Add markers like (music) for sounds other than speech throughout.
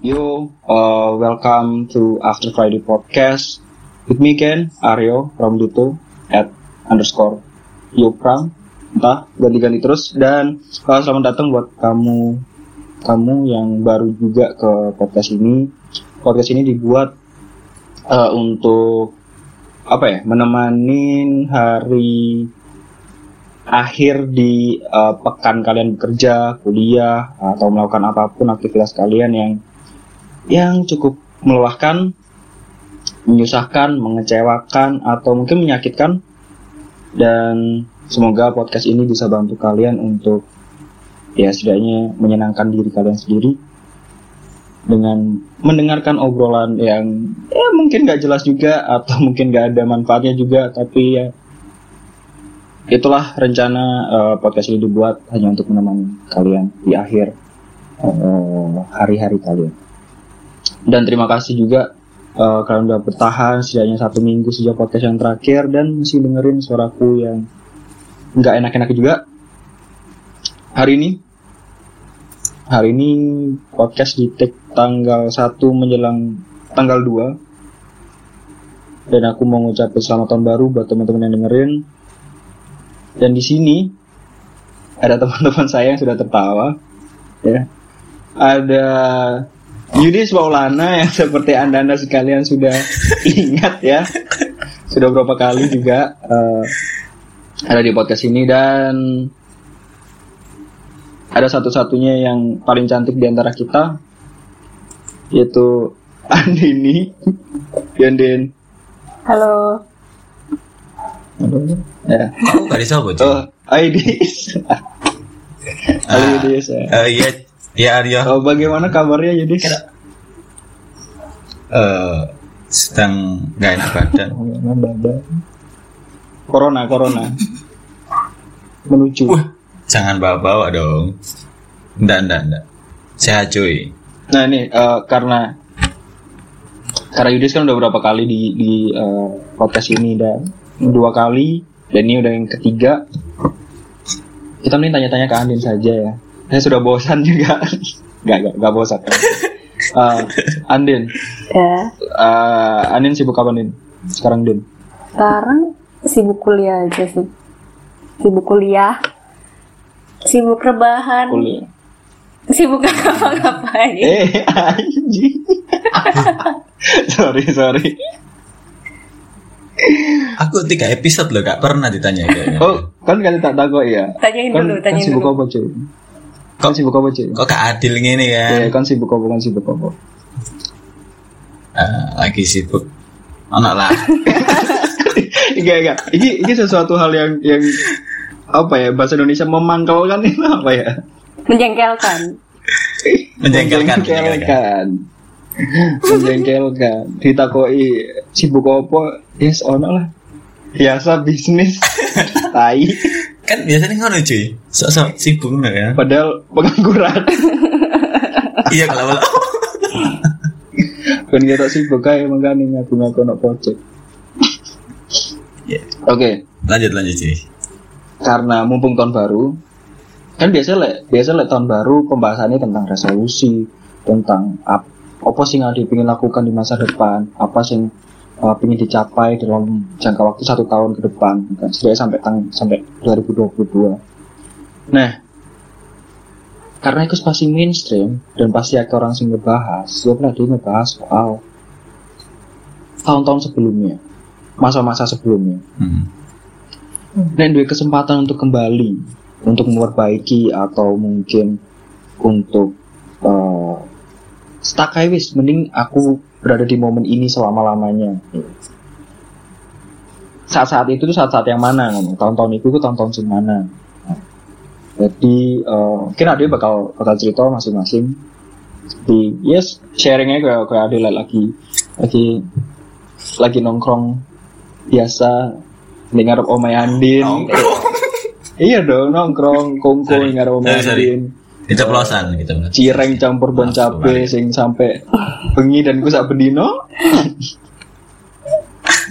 Yo, uh, welcome to After Friday Podcast. With me Ken Aryo from Duto at underscore Yopram entah ganti-ganti terus. Dan uh, selamat datang buat kamu kamu yang baru juga ke podcast ini. Podcast ini dibuat uh, untuk apa ya menemani hari akhir di uh, pekan kalian bekerja, kuliah atau melakukan apa pun aktivitas kalian yang yang cukup melelahkan, menyusahkan, mengecewakan atau mungkin menyakitkan dan semoga podcast ini bisa bantu kalian untuk ya setidaknya menyenangkan diri kalian sendiri dengan mendengarkan obrolan yang ya mungkin gak jelas juga atau (laughs) mungkin gak ada manfaatnya juga tapi ya itulah rencana uh, podcast ini dibuat hanya untuk menemani kalian di akhir eh, hari-hari uh, kalian. Dan terima kasih juga uh, kalian udah bertahan setidaknya satu minggu sejak podcast yang terakhir dan masih dengerin suaraku yang nggak enak-enak juga. Hari ini, hari ini podcast di take tanggal 1 menjelang tanggal 2 dan aku mau ngucapin selamat tahun baru buat teman-teman yang dengerin dan di sini ada (laughs) teman-teman saya yang sudah tertawa, ya. Ada Yudis Maulana yang (laughs) seperti anda-anda sekalian sudah (laughs) ingat ya, sudah berapa kali juga uh, ada di podcast ini dan ada satu-satunya yang paling cantik di antara kita yaitu (laughs) Andini Yandin Halo Ya. Aku gak disebut. Oh, Aidis. Halo Yudis ya. Uh, iya, iya Aryo. Oh, bagaimana kabarnya Yudis? Uh, sedang nggak enak badan. Corona, corona. Menuju. Wah, jangan bawa-bawa dong. Nggak, nggak, nggak. Sehat cuy. Nah ini uh, karena karena Yudis kan udah berapa kali di di uh, podcast ini dan dua kali dan ini udah yang ketiga kita mending tanya-tanya ke Andin saja ya saya sudah bosan (laughs) juga. Nggak nggak nggak bosan. Uh, Andin. Ya. Uh, Andin sibuk apa Andin? Sekarang Din? Sekarang sibuk kuliah aja sih. Sibuk kuliah. Sibuk rebahan. Kuliah. Sibuk apa-ngapain (laughs) eh anjing. (laughs) Sorry sorry. Aku tiga episode loh, gak pernah ditanya kayaknya. oh kan kalian tak tahu ya tanyain kan, dulu kan tanyain sibuk dulu. apa cuy kan sibuk apa cuy Kok gak adil gini kan? ya kan sibuk apa kan sibuk apa Eh, lagi sibuk. Anak lah. (laughs) Enggak, enggak. Ini ini sesuatu hal yang yang apa ya bahasa Indonesia memangkalkan itu apa ya? menjengkelkan Menjengkelkan. menjengkelkan. Menjengkelkan. Menjengkelkan. Ditakoi sibuk apa? Yes, ono lah. Biasa bisnis. (laughs) Tai. Kan biasanya ngono cuy. Sok-sok sibuk nggak ya? Padahal pengangguran. (laughs) iya kalau kalau. kan kita sibuk kayak makanya ngaku-ngaku ono project. Iya. Oke, Lanjut lanjut cuy. karena mumpung tahun baru kan biasa lek biasa lek tahun baru pembahasannya tentang resolusi tentang ap, apa sih yang dipingin lakukan di masa depan apa sih uh, pingin dicapai dalam jangka waktu satu tahun ke depan kan? Setidaknya sampai tang sampai 2022 nah karena itu pasti mainstream dan pasti ada orang sing ngebahas siapa lagi ngebahas soal tahun-tahun sebelumnya masa-masa sebelumnya. Hmm. dan dua kesempatan untuk kembali untuk memperbaiki atau mungkin untuk uh, stuck wis. Mending aku berada di momen ini selama lamanya saat-saat itu tuh saat-saat yang mana? Ngomong tahun-tahun itu tuh tahun-tahun yang mana? Jadi uh, mungkin ada bakal bakal cerita masing-masing. Di yes sharingnya kayak kayak ada lagi lagi lagi nongkrong biasa di ngarep omai Andin. Nongkrong. iya dong nongkrong kongko Sorry, sorry. Andin Keceplosan gitu. cireng campur bon cabe sing sampai bengi dan ku sak bendino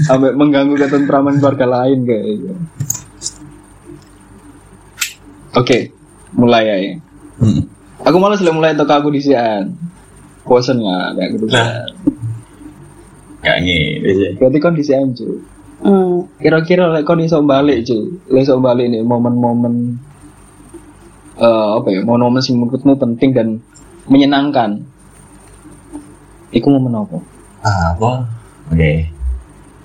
sampai mengganggu ketentraman keluarga lain kayak gitu. Oke, mulai ya. Hmm. Aku malas lah mulai toko aku di sian. bosen nggak kayak gitu Lah. Gak ngene sih. berarti kondisi aja Hmm. kira-kira lek kon iso balik cuy lek iso balik nih momen-momen eh apa ya momen-momen sing menurutmu penting dan menyenangkan Iku momen apa? Apa? Oke.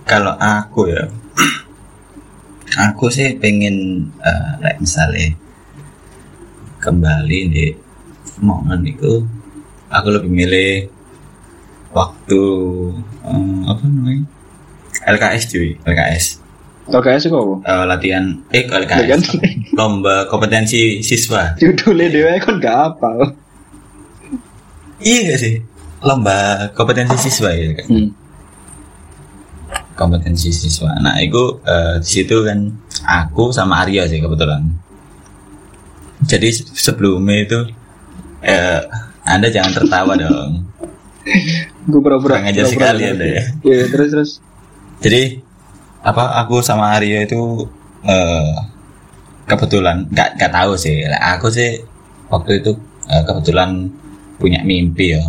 Kalau aku ya, (clears throat) aku sih pengen eh, like misalnya kembali di momen itu, aku lebih milih waktu eh, apa namanya LKS cuy, LKS LKS itu apa? Eh, latihan eh LKS lomba kompetensi siswa. Judulnya dewe kan gak apa. Iya gak sih? Lomba kompetensi siswa ya kan? Hmm. kompetensi siswa. Nah, itu di situ kan aku sama Arya sih kebetulan. Jadi se- sebelumnya itu eh Anda jangan tertawa (laughs) dong. Gue pura-pura. Kurang pura-pura sekali. Anda ya. Iya terus terus. Jadi apa aku sama Arya itu eh kebetulan nggak nggak tahu sih. Aku sih waktu itu eh, kebetulan punya mimpi ya.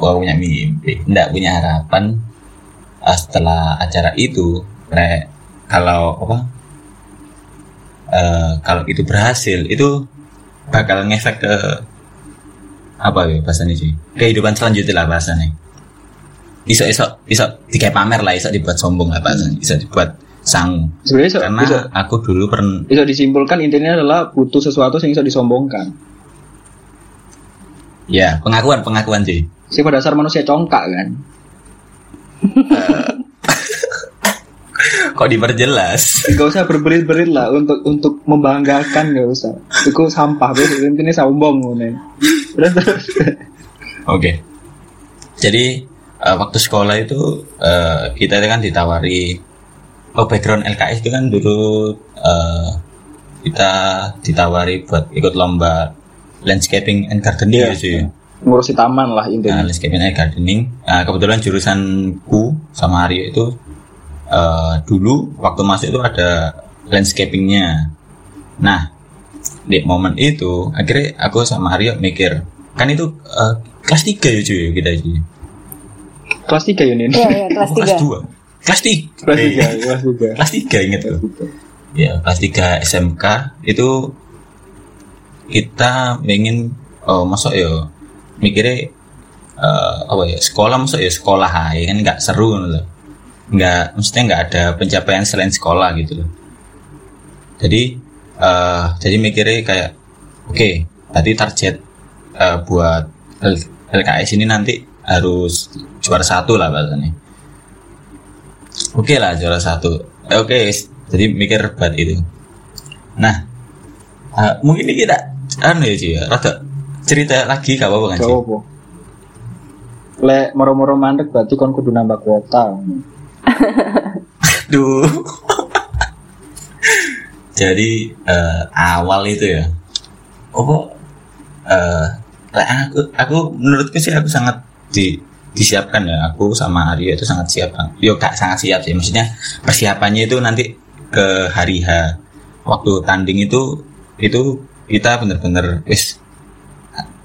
Wah, punya mimpi, nggak punya harapan eh, setelah acara itu kayak kalau apa eh, kalau itu berhasil itu bakal ngefek ke apa ya bahasanya sih kehidupan selanjutnya lah bahasanya iso iso iso dikai pamer lah iso dibuat sombong lah bahasanya iso dibuat sang Sebenarnya iso, karena iso, aku dulu pernah iso disimpulkan intinya adalah butuh sesuatu yang bisa disombongkan. ya pengakuan pengakuan sih Si pada dasar manusia congkak kan. (laughs) kok diperjelas Gak usah berbelit-belit lah untuk untuk membanggakan gak usah. Itu sampah. Intinya sombong nih. Terus terus. Oke. Jadi eh, waktu sekolah itu eh, kita kan ditawari oh background LKS itu kan dulu eh, kita ditawari buat ikut lomba landscaping and gardening Iya. gitu ya. Ngurusi taman lah Nah, intinya. landscaping and gardening. Nah, kebetulan jurusanku sama Aryo itu eh, dulu waktu masuk itu ada landscapingnya. Nah, di momen itu akhirnya aku sama Aryo mikir kan itu eh, kelas 3 ya cuy kita itu. Kelas 3 ya, Nin? Iya, iya, kelas Oh, kelas 3. 2. Kelas 3. Kelas 3, kelas 3. Kelas 3 inget tuh. Ya, kelas 3 SMK itu kita ingin oh masuk ya mikirnya eh, apa ya sekolah masuk ya sekolah aja kan nggak seru gitu loh nggak maksudnya nggak ada pencapaian selain sekolah gitu loh jadi eh jadi mikirnya kayak oke tadi target eh, buat LKS ini nanti harus juara satu lah bahasanya oke lah juara satu Eh, oke jadi mikir buat itu nah eh, mungkin ini kita anu ya Ci, ya rada cerita lagi gak apa-apa kan sih. Lek moro-moro mandek berarti kon kudu nambah kuota. (laughs) Duh. (laughs) Jadi eh, awal itu ya. Eh lah aku aku menurutku sih aku sangat di disiapkan ya. Aku sama Aryo itu sangat siap. Bang. Yo kak sangat siap sih. Maksudnya persiapannya itu nanti ke hari H waktu tanding itu itu kita bener-bener wis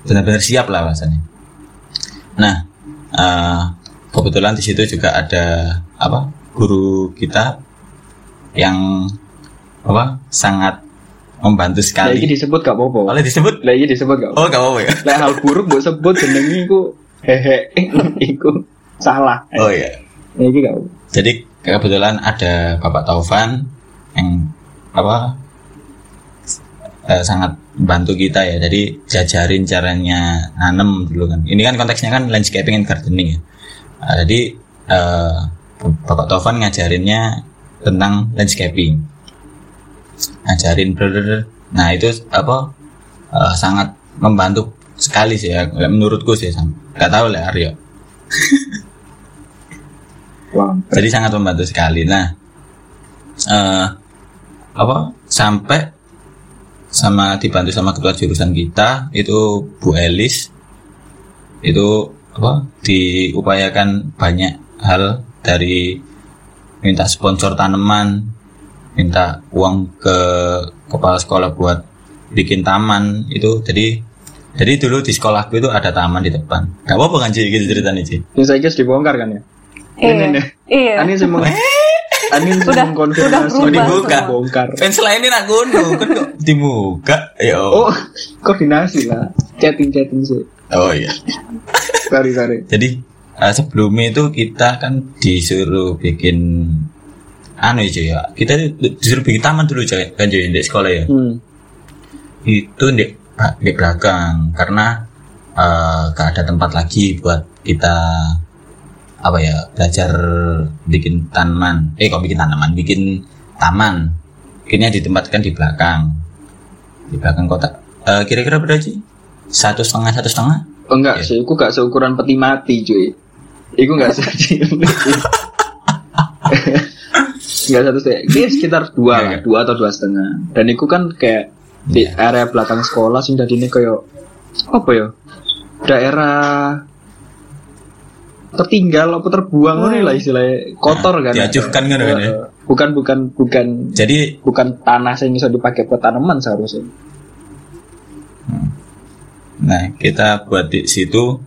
benar-benar siap lah rasanya. Nah, eh, kebetulan di situ juga ada apa guru kita yang apa sangat membantu sekali. disebut gak apa-apa. Oleh disebut? Iki disebut gak apa Oh, gak apa-apa ya? Lek hal buruk mbok sebut jenenge iku hehe (laughs) iku salah. Oh iya. Ya, gak. Jadi kebetulan ada Bapak Taufan yang apa eh, sangat bantu kita ya. Jadi jajarin caranya nanem dulu kan. Ini kan konteksnya kan landscaping and gardening ya. Nah, jadi eh, Bapak Taufan ngajarinnya tentang landscaping. Ngajarin brother. Nah itu apa eh, sangat membantu sekali sih ya menurutku sih. Gak tahu lah Aryo. Jadi sangat membantu sekali. Nah, eh apa sampai sama dibantu sama ketua jurusan kita itu Bu Elis itu apa diupayakan banyak hal dari minta sponsor tanaman, minta uang ke kepala sekolah buat bikin taman itu jadi Jadi dulu di sekolahku itu ada taman di depan. Gak apa-apa kan Ci, gitu ceritanya Ci. Ini saya guys dibongkar kan ya? Iya. Ini nih. Iya. Ani sih mau (laughs) Ani sih Udah- mengkonfirmasi udah berubah dibuka. semua. bongkar. Fans lainnya nak gunung kan kok dibuka. Ya Oh, koordinasi lah. Chatting-chatting sih. Oh iya. Sorry, sorry. Jadi eh, sebelumnya itu kita kan disuruh bikin anu ya Cuy, ya. Kita disuruh bikin taman dulu Cuy, kan Cuy, di sekolah ya. Hmm. Itu di di belakang karena eh, gak ada tempat lagi buat kita apa ya belajar bikin tanaman eh kok bikin tanaman bikin taman akhirnya ditempatkan di belakang di belakang kota Eh, kira-kira berapa sih satu setengah satu setengah Oh, enggak Iya. sih, aku gak seukuran peti mati, cuy. Enggak sekecil itu. Enggak satu sih. Ini sekitar dua Iya, lah, iya. dua atau dua setengah. Dan itu kan kayak di Iya. area belakang sekolah sih tadi ini kayak apa ya? Daerah tertinggal apa terbuang ini lah istilahnya kotor kan. Nah, diajukan kan, kan, ya? Bukan bukan bukan jadi bukan tanah yang bisa dipakai buat tanaman seharusnya. Nah, kita buat di situ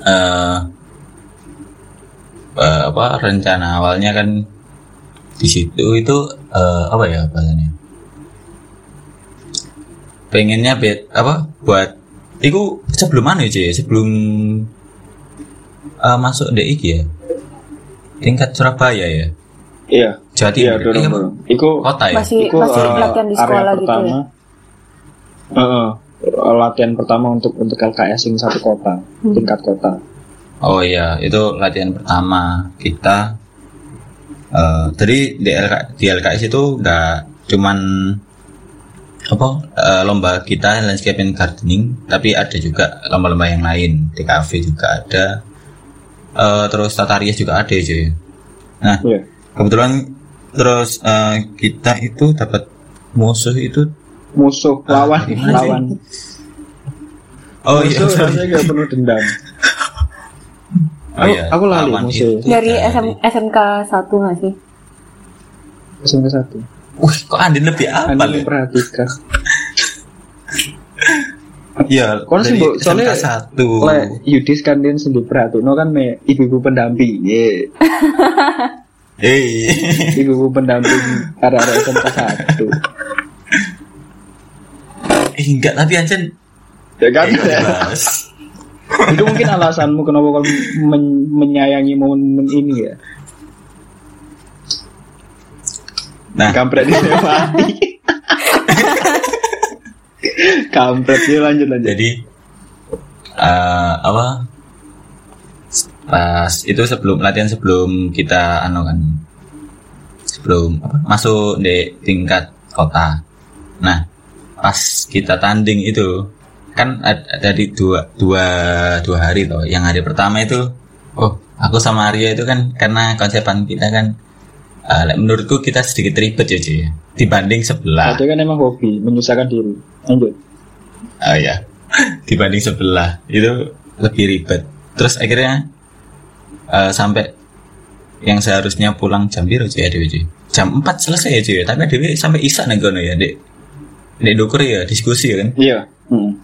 eh eh, apa rencana awalnya kan di situ itu eh, apa ya bahasanya? Pengennya bet apa buat itu sebelum mana ya, sebelum eh, masuk DIG ya? Tingkat Surabaya ya? Iya. Jawa Iya, Timur. dorong, Eh, apa? dorong. Iku Kota ya? Masih Iku, masih eh, latihan di area sekolah gitu pertama, ya. Heeh. latihan pertama untuk untuk LKS yang satu kota, Hmm. tingkat kota. Oh iya, itu latihan pertama kita. eh jadi di, LK, di LKS itu nggak cuman apa eh, lomba kita landscape and gardening, tapi ada juga lomba-lomba yang lain. Di cafe juga ada. Eh, terus tata rias juga ada ya, cuy. Nah, Iya. kebetulan terus eh, kita itu dapat musuh itu. Musuh Ah, lawan sih? lawan. Oh iya, musuh sorry. rasanya gak penuh dendam. Oh, iya. Aku lali Lawan musuh. Dari SM, SMK 1 nggak sih? SMP satu. Wih, kok Andin lebih apa Anda ya? perhatikan. Iya, Kon Bu, soalnya- SMK satu. Le Yudis kan dia sendiri perhatikan, no kan me ibu-ibu pendamping, ye. (laughs) Eh, ibu-ibu pendamping arah-arah SMP satu. eh, enggak tapi Anjen Ya kan? eh. Itu mungkin alasanmu kenapa kau men- menyayangi momen ini ya. Nah, Kampret dia (laughs) mati. Kampret dia lanjut lanjut. jadi eh, apa? Pas itu sebelum latihan sebelum kita anu kan sebelum apa, masuk di tingkat kota. Nah, pas kita tanding itu kan ad- ada di dua dua dua hari loh. Yang hari pertama itu, oh aku sama Arya itu kan karena konsepan kita kan, like, menurutku kita sedikit ribet ya cuy, ya. dibanding sebelah. Ada kan emang hobi menyusahkan diri. Lanjut. Oh ya, dibanding sebelah itu lebih ribet. Terus akhirnya eh, sampai yang seharusnya pulang jam biru cuy ya cuy. Jam 4 selesai ya cuy ya. Tapi Dewi sampai isak nih kono ya dek. Dek dukur ya diskusi kan Iya. Hmm.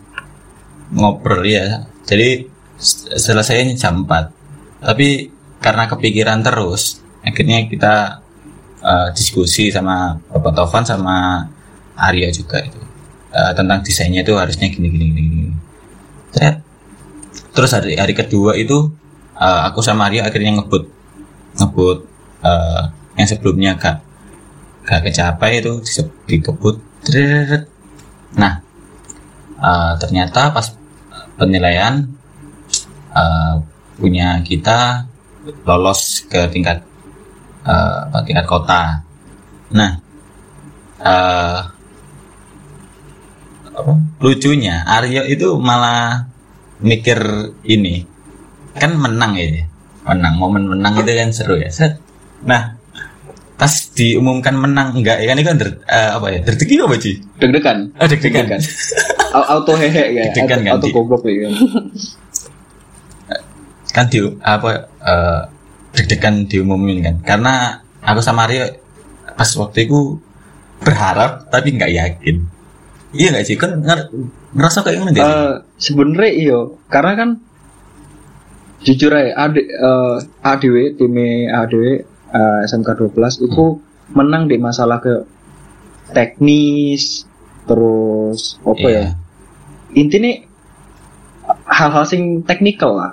ngobrol ya. Jadi selesainya jam 4 Tapi karena kepikiran terus, akhirnya kita eh, diskusi sama Bapak Tovan sama Arya juga itu Eh, tentang desainnya itu harusnya gini gini gini. gini. Terus hari hari kedua itu eh, aku sama Arya akhirnya ngebut ngebut eh, yang sebelumnya gak gak kecapai itu dikebut. Nah, eh, ternyata pas penilaian eh, punya kita lolos ke tingkat eh, apa, tingkat kota. Nah, eh, apa, lucunya Aryo itu malah mikir ini kan menang ya, menang momen menang itu kan seru ya. Set. Nah, pas diumumkan menang enggak ya kan itu kan der- eh, apa ya deg-degan apa sih? Deg-degan. Oh, deg-degan. Au- Auto hehe ya. Deg-degan Auto, kan, auto goblok ya. kan di apa eh, deg-degan diumumin kan. Karena aku sama Aryo pas waktu itu berharap tapi nggak yakin. Iya nggak sih? Kan nger- ngerasa kayak gimana sih? Eh, sebenarnya iyo karena kan jujur aja AD, eh, ADW tim ADW eh, SMK 12 itu menang di masalah ke teknis terus apa ya? Iya. intinya hal-hal sing teknikal lah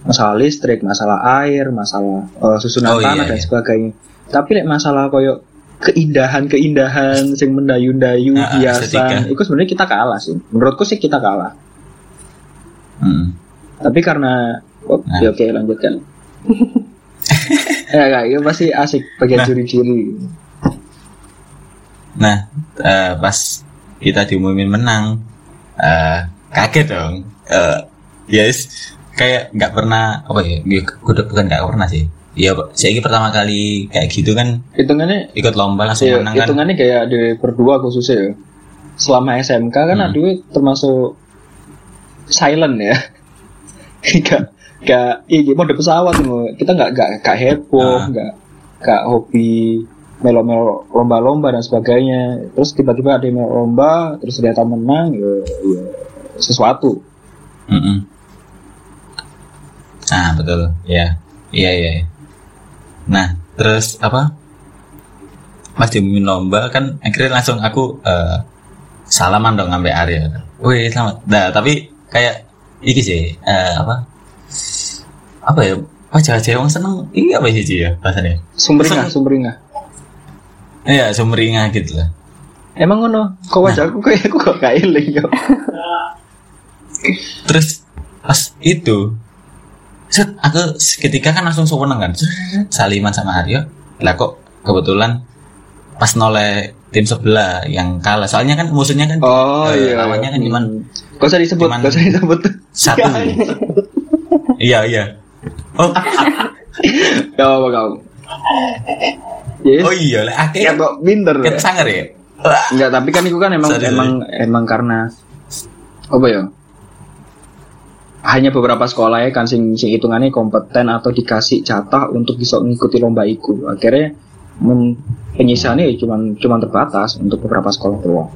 masalah listrik masalah air masalah eh, susunan Oh, iya, tanah dan iya. sebagainya tapi lek masalah koyo keindahan-keindahan sing mendayu-dayu Ah, ah, hiasan itu sebenarnya kita kalah sih menurutku sih kita kalah Hmm. tapi karena oh, Nah. ya oke lanjutkan (laughs) ya kak itu pasti asik bagian Nah. curi-curi Nah, eh, pas kita diumumin menang, eh, kaget dong. Eh, yes, kayak nggak pernah apa ya? Udah bukan nggak pernah sih. Iya, saya ini pertama kali kayak gitu kan hitungannya ikut lomba langsung ya, menang kan. hitungannya kayak di berdua khususnya ya selama SMK kan Hmm. aduh termasuk silent ya gak gak iya mode pesawat loh. kita nggak nggak nggak heboh Ah. nggak nggak hobi melo-melo lomba-lomba dan sebagainya terus tiba-tiba ada yang lomba terus ternyata menang ya, ya sesuatu Mm-mm. Nah, betul. Ya, iya iya. iya. Nah, terus apa? Pas diumumin lomba kan akhirnya langsung aku eh, salaman dong sampai Arya. Wih, selamat. Nah, tapi kayak iki sih eh, apa? Apa ya? Wajah-wajah yang seneng ini apa sih ya bahasanya? sumringah sumringah Iya, sumringah gitu lah. emang ngono kok wajahku kayak aku kok kayak eling Terus pas itu set, aku seketika kan langsung seneng kan saliman sama Aryo lah kok kebetulan pas noleh tim sebelah yang kalah soalnya kan musuhnya kan oh eh, iya lawannya kan cuman Gak usah disebut, cuman- gak usah disebut. satu (laughs) iya iya oh, Gak apa kamu. Yes. oh iya lah Ya akhirnya kok pinter. kan sangar ya Enggak, tapi kan itu kan emang sorry. emang emang karena apa ya? Hanya beberapa sekolah ya kan sing sing hitungannya kompeten atau dikasih jatah untuk bisa mengikuti lomba itu. Akhirnya men, penyisaannya ya cuman cuman terbatas untuk beberapa sekolah doang.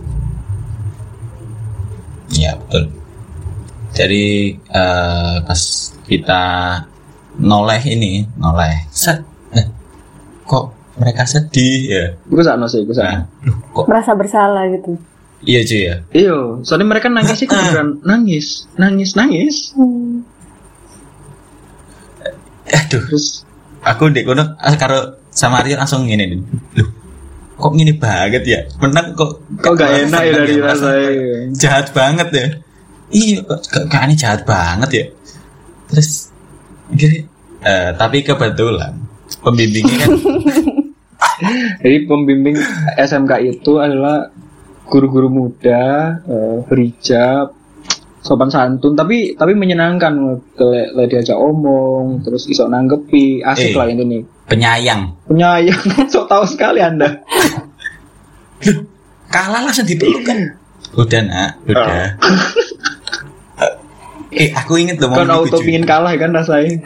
Iya betul. Jadi eh, pas kita noleh ini noleh set eh, kok mereka sedih ya Gue sana sih, gue sana. nah, kok merasa bersalah gitu iya cuy ya. Iya, soalnya mereka nangis sih (laughs) beneran nangis, nangis, nangis. Aduh. Terus? Aku dek kono karo sama Arya langsung gini nih. Loh kok gini banget ya? Menang kok kok gak enak ya dari merasa rasanya. jahat banget ya. Iya kok kok ini jahat banget ya? Terus gini eh, tapi kebetulan pembimbingnya kan (laughs) Jadi pembimbing SMK itu adalah guru-guru muda, eh, berijab, sopan santun, tapi tapi menyenangkan le diajak omong, terus iso nanggepi, asik Eh. lah ini nih. penyayang Penyayang, (laughs) sok tahu sekali anda. (laughs) kalah langsung dipeluk kan udah nak udah (laughs) eh aku inget loh Kan auto pingin kalah kan rasanya.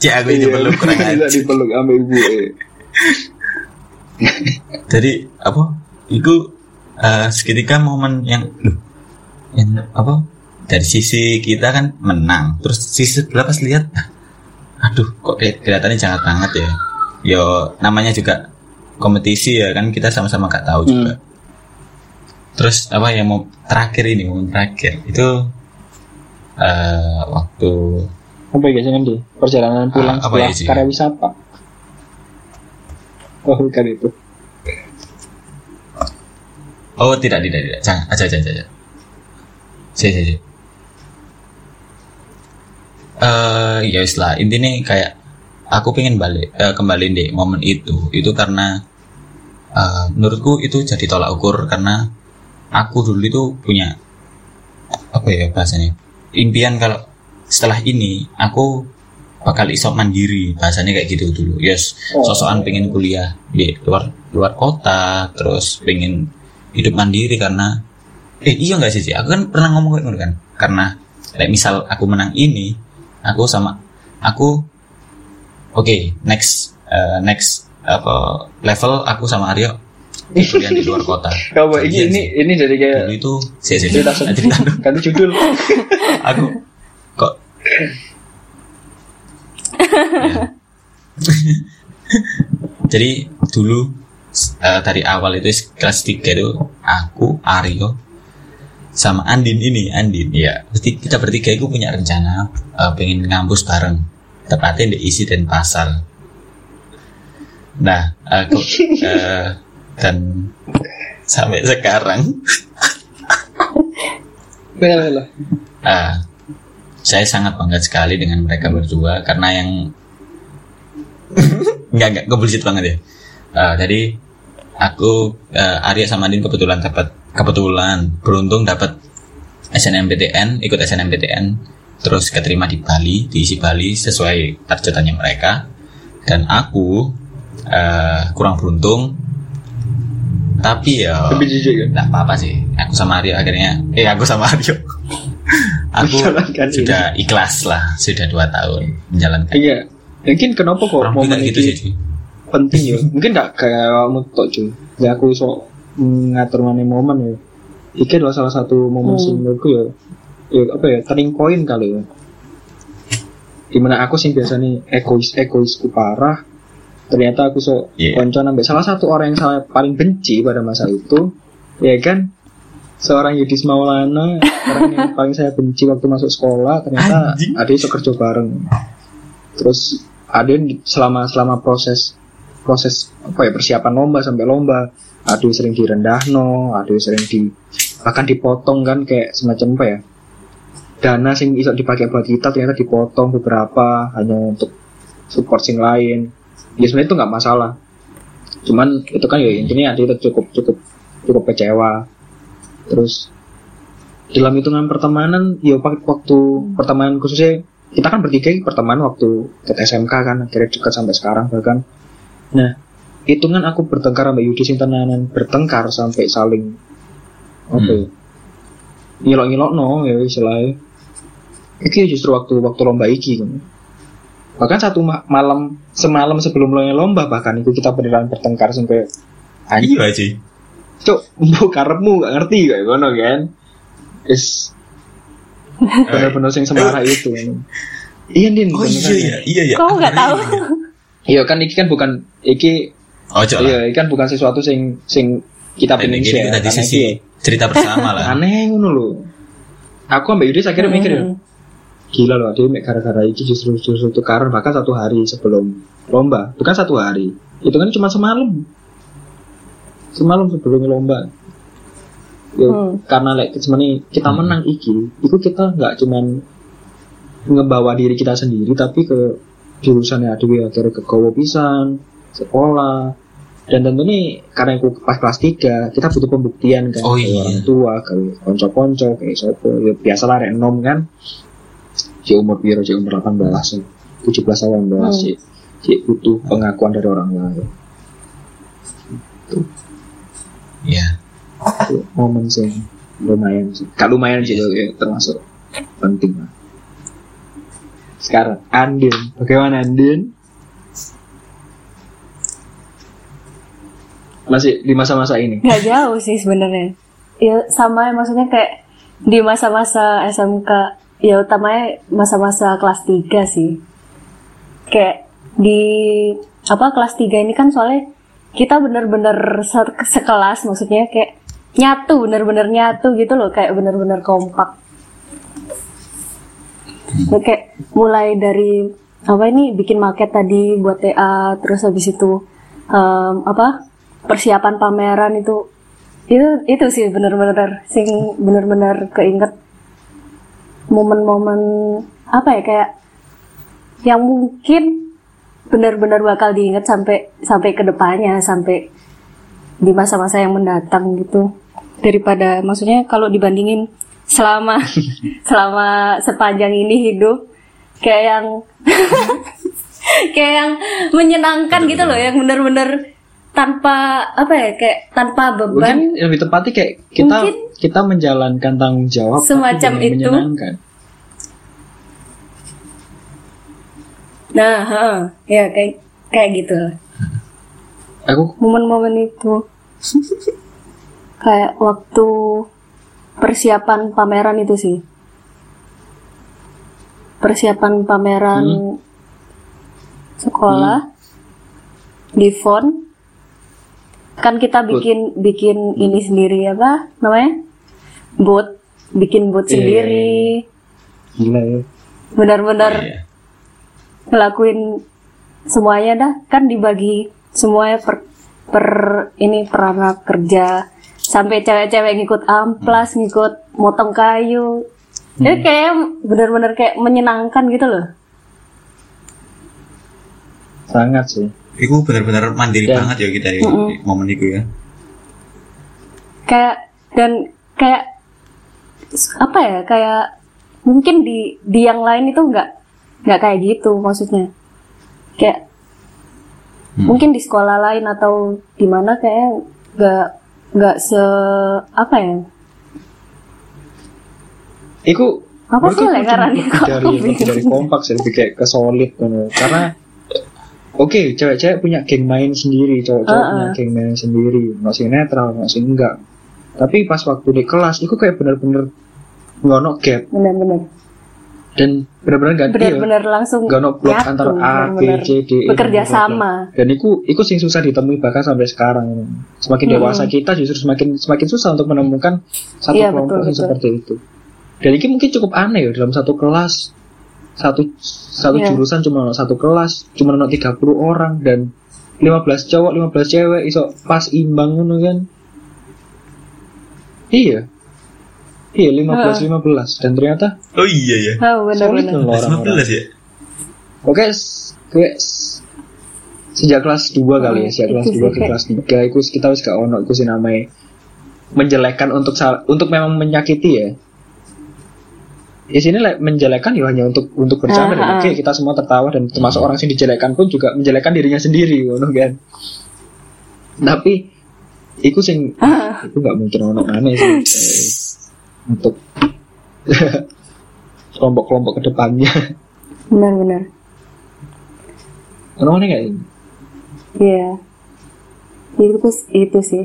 Cik, aku ini dipeluk kurang aja dipeluk sama ibu. eh. Jadi apa? Itu eh, seketika momen yang loh, yang apa? Dari sisi kita kan menang terus sisi sebelah pas lihat aduh kok kayak kelihatannya jahat banget ya? Yo namanya juga kompetisi ya kan kita sama-sama gak tahu juga. Terus apa yang mau terakhir ini momen terakhir itu eh waktu Apa ya biasanya perjalanan pulang apa setelah ya, karya wisata. Oh bukan itu. Oh tidak tidak tidak jangan aja aja aja. Si si si. Eh ya wis lah intinya kayak aku pengen balik eh, kembali deh momen itu itu karena eh, menurutku itu jadi tolak ukur karena aku dulu itu punya apa ya bahasanya impian kalau setelah ini aku bakal iso mandiri bahasanya kayak gitu dulu yes Oh. sosokan pengen kuliah di luar luar kota terus pengen hidup mandiri karena eh iya nggak sih Ci? aku kan pernah ngomong kayak gitu kan karena kayak misal aku menang ini aku sama aku oke next eh, next apa level aku sama Aryo kuliah di luar kota (laughs) Kamu ini Janjian ini sih. ini jadi kayak dulu itu sih sih cerita cerita ganti judul. (laughs) aku kok Ya. jadi dulu eh, dari awal itu kelas 3 itu aku Aryo sama Andin ini Andin. Ya berarti kita bertiga itu punya rencana eh, pengen ngampus bareng. Tepatnya di isi dan pasar. Nah aku (laughs) eh, dan sampai sekarang. Benar lah. Ah, saya sangat bangga sekali dengan mereka berdua karena yang (laughs) nggak nggak ngebullshit banget ya. Jadi aku eh, Arya sama Andin kebetulan dapat kebetulan beruntung dapat SNMPTN ikut SNMPTN terus keterima di Bali diisi Bali sesuai targetannya mereka dan aku eh, kurang beruntung tapi ya jijik kan. Nggak apa-apa sih. Aku sama Aryo akhirnya, eh aku sama Aryo. Aku Menjalankan ini. sudah ikhlas lah, sudah dua tahun menjalankan. Iya. Mungkin kenapa kok Orang momen gitu sih. Penting ya? (laughs) Mungkin gak kayak kamu tok cuy. Ya aku so ngatur mana momen ya. Iki adalah salah satu momen Hmm. menurutku ya. Ya apa ya? Turning point kali ya. Di mana aku sih biasanya egois egoisku parah. Ternyata aku so Iya. konco salah satu orang yang saya paling benci pada masa itu, ya kan? Seorang Yudis Maulana, orang yang (laughs) paling saya benci waktu masuk sekolah, ternyata Anjing. ada iso kerja bareng. Terus ada yang selama selama proses proses apa ya persiapan lomba sampai lomba, ada yang sering direndah no, ada yang sering di bahkan dipotong kan kayak semacam apa ya? Dana sing iso dipakai buat kita ternyata dipotong beberapa hanya untuk support sing lain. Ya sebenarnya itu nggak masalah. Cuman itu kan ya intinya ada itu cukup cukup cukup kecewa. Terus dalam hitungan pertemanan, ya waktu pertemanan khususnya kita kan bertiga pertemanan waktu ke SMK kan akhirnya dekat sampai sekarang bahkan. Nah hitungan aku bertengkar sama Yudi tenanan bertengkar sampai saling apa ya ngilok ngilok no ya istilahnya. Iki justru waktu waktu lomba iki kan. Bahkan satu ma- malam semalam sebelum lomba bahkan itu kita beneran bertengkar sampai anjing Iya sih. Cuk mbok karepmu gak ngerti kayak ngono kan is (laughs) bener-bener sing semarah itu kan. iya din Oh beneran. iya iya iya iya. Kau nggak tahu? iya kan iki kan bukan iki Oh iya iki kan bukan sesuatu sing sing kita pengen kita di sisi iki cerita bersama lah. (laughs) aneh ngono lho aku ambek Yudis akhirnya mikir ya Hmm. gila loh dia gara-gara iki justru justru tukaran bahkan satu hari sebelum lomba bukan satu hari itu kan cuma semalam semalam sebelum lomba ya, Hmm. karena like sebenarnya kita Hmm. menang iki itu kita nggak cuman ngebawa diri kita sendiri tapi ke jurusannya adewe akhirnya ke gowo pisan sekolah dan tentunya karena aku pas kelas 3 kita butuh pembuktian kan Oh, iya. orang tua ke konco-konco kayak sopo ya biasa lah rek enom kan si umur piro si umur 18 ya. 17 18 Hmm. si si butuh pengakuan dari orang lain Iya. momen sih lumayan sih gak lumayan sih ya, termasuk penting lah sekarang Andin bagaimana Andin masih di masa-masa ini Nggak jauh sih sebenarnya. Ya sama ya, maksudnya kayak di masa-masa SMK ya utamanya masa-masa kelas 3 sih. Kayak di apa kelas 3 ini kan soalnya kita bener-bener se- sekelas maksudnya kayak nyatu bener-bener nyatu gitu loh kayak bener-bener kompak. Ya, kayak mulai dari apa ini bikin market tadi buat TA terus habis itu em, apa persiapan pameran itu itu itu sih bener-bener sing bener-bener keinget momen-momen apa ya kayak yang mungkin benar-benar bakal diingat sampai sampai ke depannya sampai di masa-masa yang mendatang gitu daripada maksudnya kalau dibandingin selama (laughs) selama sepanjang ini hidup kayak yang (laughs) kayak yang menyenangkan gitu loh yang bener-bener tanpa apa ya kayak tanpa beban mungkin lebih tepatnya kayak kita Mungkin kita menjalankan tanggung jawab semacam itu. menyenangkan. Nah ha, ya kayak kayak gitu lah. Aku momen-momen itu. Kayak waktu persiapan pameran itu sih. Persiapan pameran sekolah di font kan kita bikin bikin ini sendiri apa namanya? Bot. Bikin bot Iya, sendiri. Gila ya. benar-benar Iya. Ngelakuin semuanya dah. Kan dibagi semuanya per, per ini per anak kerja. Sampai cewek-cewek ngikut amplas ngikut motong kayu. Jadi kayak benar-benar kayak menyenangkan gitu loh. Sangat sih. Iku bener-bener mandiri Dan- banget ya kita ya di momen itu ya. kayak dan kayak apa ya kayak mungkin di di yang lain itu nggak nggak kayak gitu maksudnya kayak Hmm. mungkin di sekolah lain atau di mana kayak nggak nggak se apa ya Iku Apa sih menurutku lek ngarannya lebih kok? dari dari kompak sih lebih kayak ke solid gitu. karena oke cewek-cewek punya geng main sendiri cowok-cowok punya Uh-uh. geng main sendiri masih netral masih enggak tapi pas waktu di kelas itu kayak bener-bener ngono gap benar-benar dan bener-bener ganti ya benar-benar langsung Gak blok nyatu, antar A, B, benar-benar C, D, E bekerja bla, bla, bla. sama Dan itu itu sing susah ditemui bahkan sampai sekarang. Semakin Hmm. dewasa kita justru semakin semakin susah untuk menemukan satu Iya, kelompok betul, yang betul. seperti itu. Dan ini mungkin cukup aneh ya dalam satu kelas satu satu Iya. jurusan cuma satu kelas cuma ono 30 orang dan 15 cowok 15 cewek iso pas imbang ngono kan. Iya. Iya 15 15 dan ternyata Oh iya ya. oh loh orang-orang. 15 ya. Oke, s- kayak s- sejak kelas 2 kali ya, sejak itu kelas sih 2 ke kelas 3 itu kita wis gak ono iku sih namanya menjelekkan untuk sal- untuk memang menyakiti ya. Di sini like, menjelekkan ya hanya untuk untuk bercanda dan Ah, ah. oke kita semua tertawa dan termasuk orang yang dijelekkan pun juga menjelekkan dirinya sendiri ngono kan. Tapi iku sing Ah. itu nggak mungkin ono aneh sih (laughs) untuk (laughs) kelompok-kelompok ke depannya. benar-benar Ono aneh nggak ini? Iya. Itu itu sih.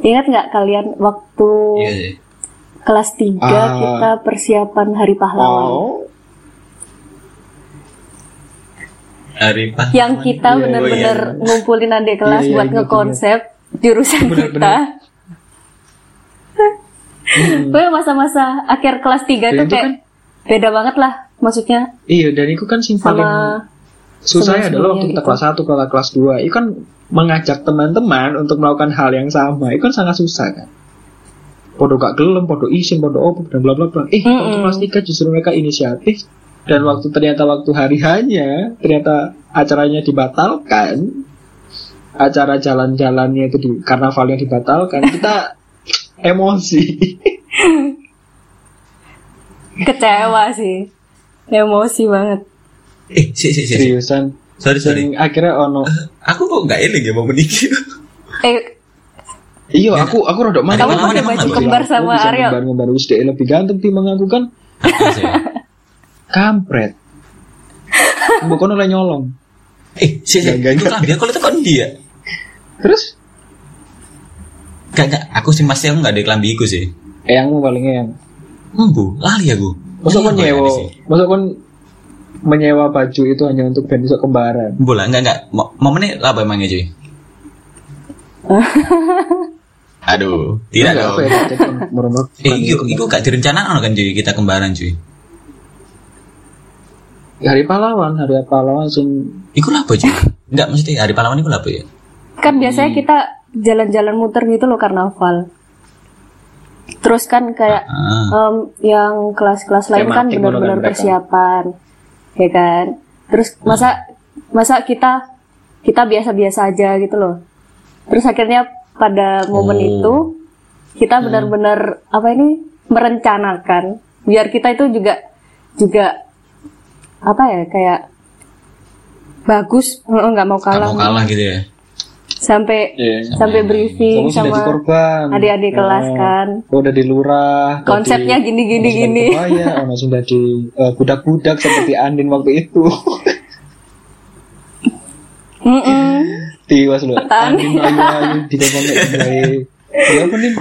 Ingat nggak kalian waktu Iya sih. kelas 3 Ah. kita persiapan Hari Pahlawan? Oh, Hari pas. Yang kita Iya, bener-bener ngumpulin adik kelas Iya, iya, buat ngekonsep jurusan Bener, kita. Pokoknya masa-masa akhir kelas 3 Dan tuh itu kayak kan- beda banget lah maksudnya. Iya, dan itu kan sing paling sama susah sebelum-sebelumnya adalah waktu kita gitu. kelas 1 ke kelas 2 itu kan mengajak teman-teman untuk melakukan hal yang sama. Itu kan sangat susah kan? Podo gak gelem, podo isin, podo opo dan bla bla bla. Eh waktu Mm-mm. kelas 3 justru mereka inisiatif. Dan waktu ternyata waktu hari hanya ternyata acaranya dibatalkan acara jalan-jalannya itu di karnavalnya dibatalkan kita emosi (laughs) kecewa sih. Emosi banget. Eh, si si si. seriusan Sorry sorry. Akhirnya ono Aku kok nggak eling ya mau menikah. Eh, Iya, aku aku rada Kamu mantan. pakai Aku baju kembar sama Aryo? Kembar-kembar wis dhek lebih ganteng timbang aku kan kampret. (laughs) Bukan oleh nyolong. Eh, si si. Enggak, Itu kan dia kalau itu kan dia. Terus Gak, gak, aku sih masih aku nggak ada kelambi iku sih. eyangmu paling eyang. Embu, lali aku. Masuk kon Iya, nyewa, sih. masuk kon menyewa baju itu hanya untuk band besok kembaran. Embu lah, enggak enggak. Mo- Momennya apa emangnya cuy? (laughs) Aduh, tidak Enggak, dong. Ya. Eh, itu, itu gak direncanakan kan cuy kita kembaran cuy. Hari pahlawan, hari pahlawan sing Iku lah apa cuy? Enggak maksudnya hari pahlawan itu apa ya? kan biasanya kita jalan-jalan muter gitu loh karnaval. Terus kan kayak Ah, em, yang kelas-kelas lain kan benar-benar persiapan, ya kan. Terus masa masa kita kita biasa-biasa aja gitu loh. Terus akhirnya pada momen Oh. itu kita benar-benar apa ini merencanakan biar kita itu juga juga apa ya kayak bagus nggak mau gak kalah mau kalah gitu ya. Sampai Iya. sampai briefing kamu sama adik-adik kelas Oh. kan Oh, udah di lurah. konsepnya gini gini gini sudah kebaya, ono sudah di eh, budak-budak seperti Andin waktu itu. Mm-mm. tiwas lu Pertahanan. Andin ayu ayu di (laughs) depan ya apa nih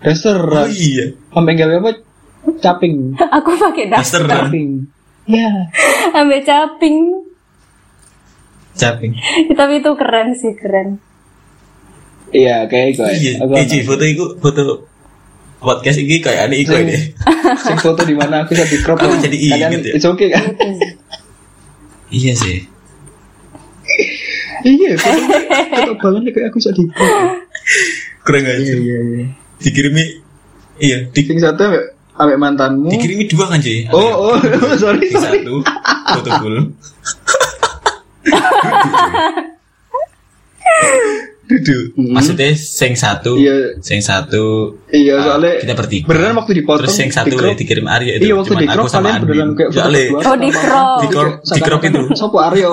restoran Oh iya. sampai gawe apa caping Aku pakai daster. Restoran. caping ya Ambil caping. Caping. (laughs) Tapi itu keren sih, keren. iya kayak gue Iya. Ci, foto iku foto podcast ini kayak ada iku ya. sing foto di mana aku jadi crop Aku jadi kalian inget ya. it's okay kan Iya sih. iya foto banget kayak aku bisa di crop iya aja. iya iya Dikirimi iya, di, sing satu ambek mantanmu dikirimi dua kan cuy. oh oh (laughs) sorry sorry satu foto full. Duduk. Maksudnya sing satu, Iya. sing satu iya ah, soalnya kita bertiga. beneran waktu dipotong Terus yang satu di ya dikirim Arya itu iya waktu di crop kalian beneran Andin. kayak Soalnya Oh, di crop. Di crop- di crop itu. Sopo Aryo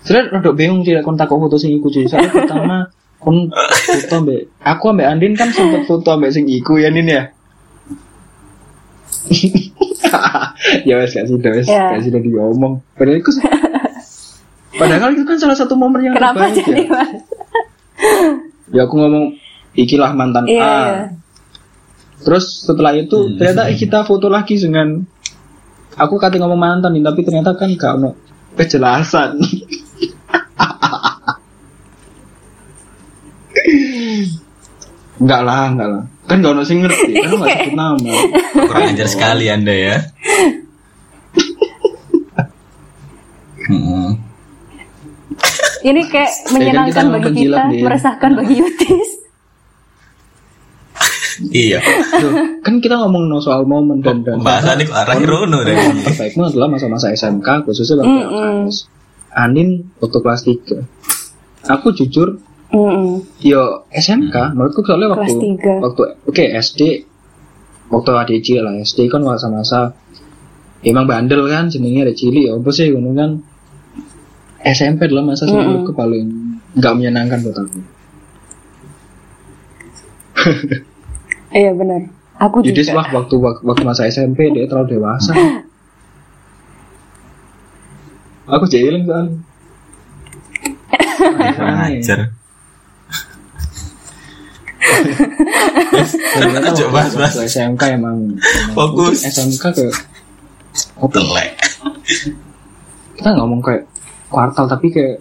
Sebenernya rada bingung tidak kon takut foto sing iku cuy Soalnya (laughs) pertama kon foto ambek aku ambek Andin kan sempet foto ambek sing iku ya Nin ya (laughs) (laughs) ya wes gak sih wes Ya. gak sih udah diomong padahal itu (laughs) padahal itu kan salah satu momen yang Kenapa terbaik jadi ya mas? (laughs) ya aku ngomong ikilah mantan Iya, A iya. Terus setelah itu Hmm. ternyata kita foto lagi dengan aku kata ngomong mantan nih, tapi ternyata kan gak ono kejelasan. enggak lah, enggak lah. Kan gak ono sing ngerti, kan gak sebut nama. (laughs) kurang ajar sekali Anda ya. Hmm. Ini kayak menyenangkan kita bagi kita, nih. meresahkan bagi Yutis. Iya. Kan kita ngomong no soal momen dan dan Pembahasannya kok arah Rono deh. Terbaikmu adalah masa-masa SMK khususnya waktu Mm-mm. LKS. Andin waktu kelas 3 Aku jujur Mm-mm. Yo SMK menurutku soalnya waktu waktu oke SD waktu ADC lah SD kan masa-masa emang bandel kan jenenge ada cilik ya apa sih ngono kan SMP adalah masa sing Mm-mm. menurutku paling nggak menyenangkan buat aku. Iya benar. Aku Jadi juga. wah waktu waktu masa SMP dia terlalu dewasa. (laughs) aku jahilin kan. Kurang ajar. Aja, waktu- bahas, bahas. waktu SMK emang, Fokus. SMK ya? Telek. kita ngomong kayak kuartal tapi kayak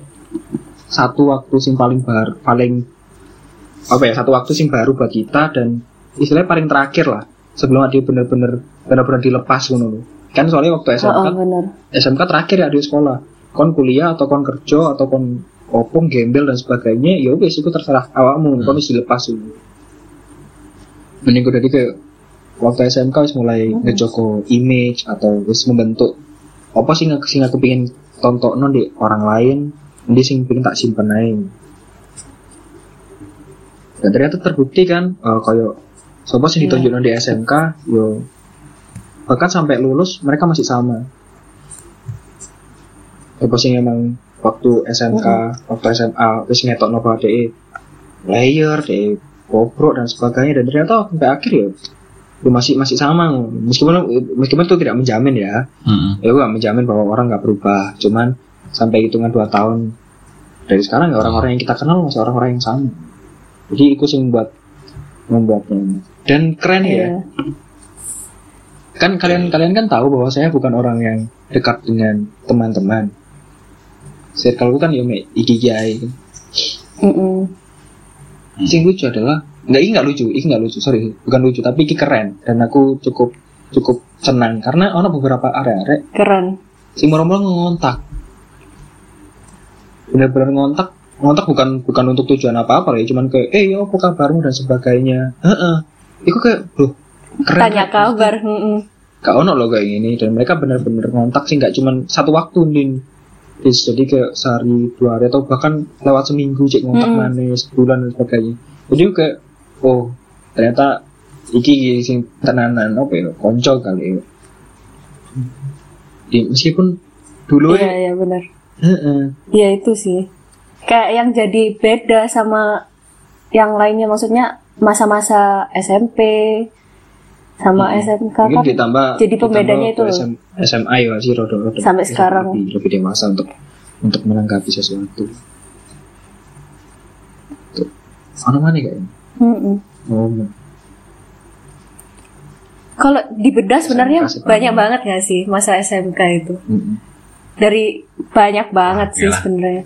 satu waktu sing paling baru paling apa ya satu waktu sing baru buat kita dan istilahnya paling terakhir lah sebelum dia bener-bener bener-bener dilepas ngono kan soalnya waktu Oh, SMK oh, benar. SMK terakhir ya di sekolah kon kuliah atau kon kerja atau kon opung gembel dan sebagainya ya wis itu terserah awakmu kon wis dilepas dulu mending udah kayak waktu SMK wis mulai ngejogo image atau wis membentuk apa sih nggak sing aku pengen tonton di orang lain nanti sing pengen tak simpen aja dan ternyata terbukti kan eh, kayak sopo sing Iya. ditunjuk di SMK yo bahkan sampai lulus mereka masih sama. Apa sih emang waktu SMK waktu SMA terus ngetok nopo de layer de bobrok dan sebagainya. Dan ternyata sampai akhir ya masih masih sama. Meskipun meskipun itu tidak menjamin ya. Hmm. ya gue gak menjamin bahwa orang nggak berubah. Cuman sampai hitungan dua tahun dari sekarang ya orang-orang yang kita kenal masih orang-orang yang sama. Jadi itu sih membuat membuatnya. Dan keren ya. Iya. kan kalian kalian kan tahu bahwa saya bukan orang yang dekat dengan teman-teman circle kan ya mek iki kiai Mm-mm. sing lucu adalah nggak ini nggak lucu ini nggak lucu sorry bukan lucu tapi ini keren dan aku cukup cukup senang karena ono beberapa area-area Keren. sing moro-moro ngontak bener-bener ngontak ngontak bukan bukan untuk tujuan apa-apa ya cuman kayak eh ya apa kabarmu dan sebagainya heeh itu kayak bro keren Tanya kan? kabar. Mm-mm. gak ono loh kayak gini dan mereka bener-bener ngontak sih nggak cuman satu waktu din Dis, jadi kayak sehari dua hari atau bahkan lewat seminggu cek ngontak Mm-mm. mana sebulan dan sebagainya jadi kayak oh ternyata iki sing tenanan apa ya konco kali ya meskipun dulu Iya, ya iya benar. heeh. Iya itu sih. Kayak yang jadi beda sama yang lainnya maksudnya masa-masa SMP sama SMK mungkin kan ditambah jadi pembedanya ditambah itu SM, SMA ya sih rodo rodo Sampai sekarang. lebih, lebih dewasa untuk untuk menanggapi sesuatu Ono mana kayaknya? Mm-mm. Oh, Kalau dibedah sebenarnya sih, banyak Pak. banget gak sih masa SMK itu? mm-mm. Dari banyak banget sih Oke lah. sebenarnya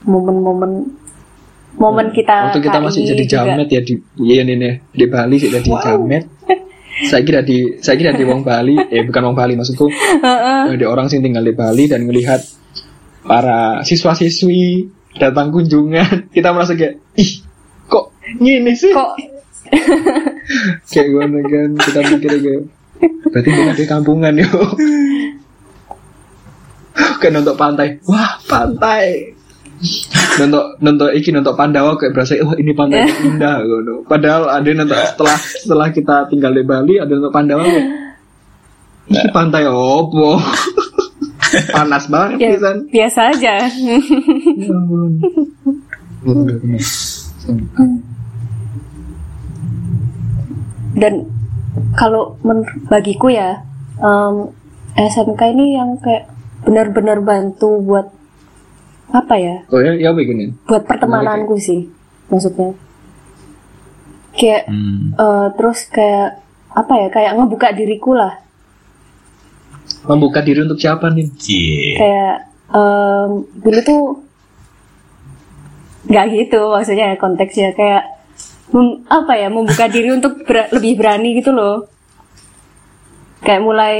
momen-momen momen kita Waktu kita masih jadi juga. jamet ya di nih nih, di Bali sih jadi jamet. (laughs) Saya kira di saya kira di Wong Bali, (laughs) eh bukan Wong Bali maksudku. eh, di orang sing tinggal di Bali dan melihat para siswa-siswi datang kunjungan, (laughs) kita merasa kayak ih kok gini sih? Kok? (laughs) Kayak gimana kan kita mikir kayak berarti kita di kampungan yuk. Kan nonton pantai. Wah pantai nonton nonton iki nonton Pandawa kayak berasa wah ini pantai (laughs) indah gitu. padahal ada nonton setelah setelah kita tinggal di Bali ada nonton Pandawa kayak ini pantai opo (laughs) panas banget ya, pisan biasa aja. (laughs) Ya. Dan kalau men- bagiku ya em, SMK ini yang kayak benar-benar bantu buat apa ya? oh ya ya begini Buat pertemananku sih maksudnya. Kayak Hmm. eh, terus kayak apa ya? Kayak ngebuka diriku lah. membuka diri untuk siapa nih Cie. Kayak em, dulu tuh nggak gitu maksudnya konteksnya kayak mem- apa ya membuka diri (laughs) untuk ber- lebih berani gitu loh kayak mulai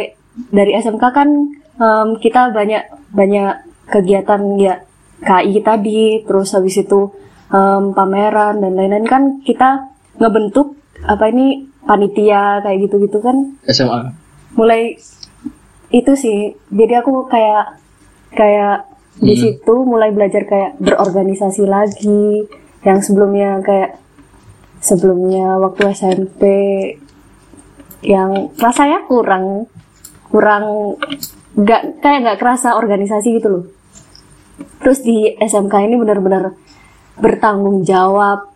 dari SMK kan em, kita banyak banyak kegiatan ya KI tadi terus habis itu em, pameran dan lain-lain. Kan kita ngebentuk apa ini panitia kayak gitu-gitu kan? SMA mulai itu sih. Jadi aku kayak kayak di Hmm. situ mulai belajar kayak berorganisasi lagi. Yang sebelumnya kayak sebelumnya waktu SMP yang rasanya kurang kurang nggak kayak nggak kerasa organisasi gitu loh terus di SMK ini benar-benar bertanggung jawab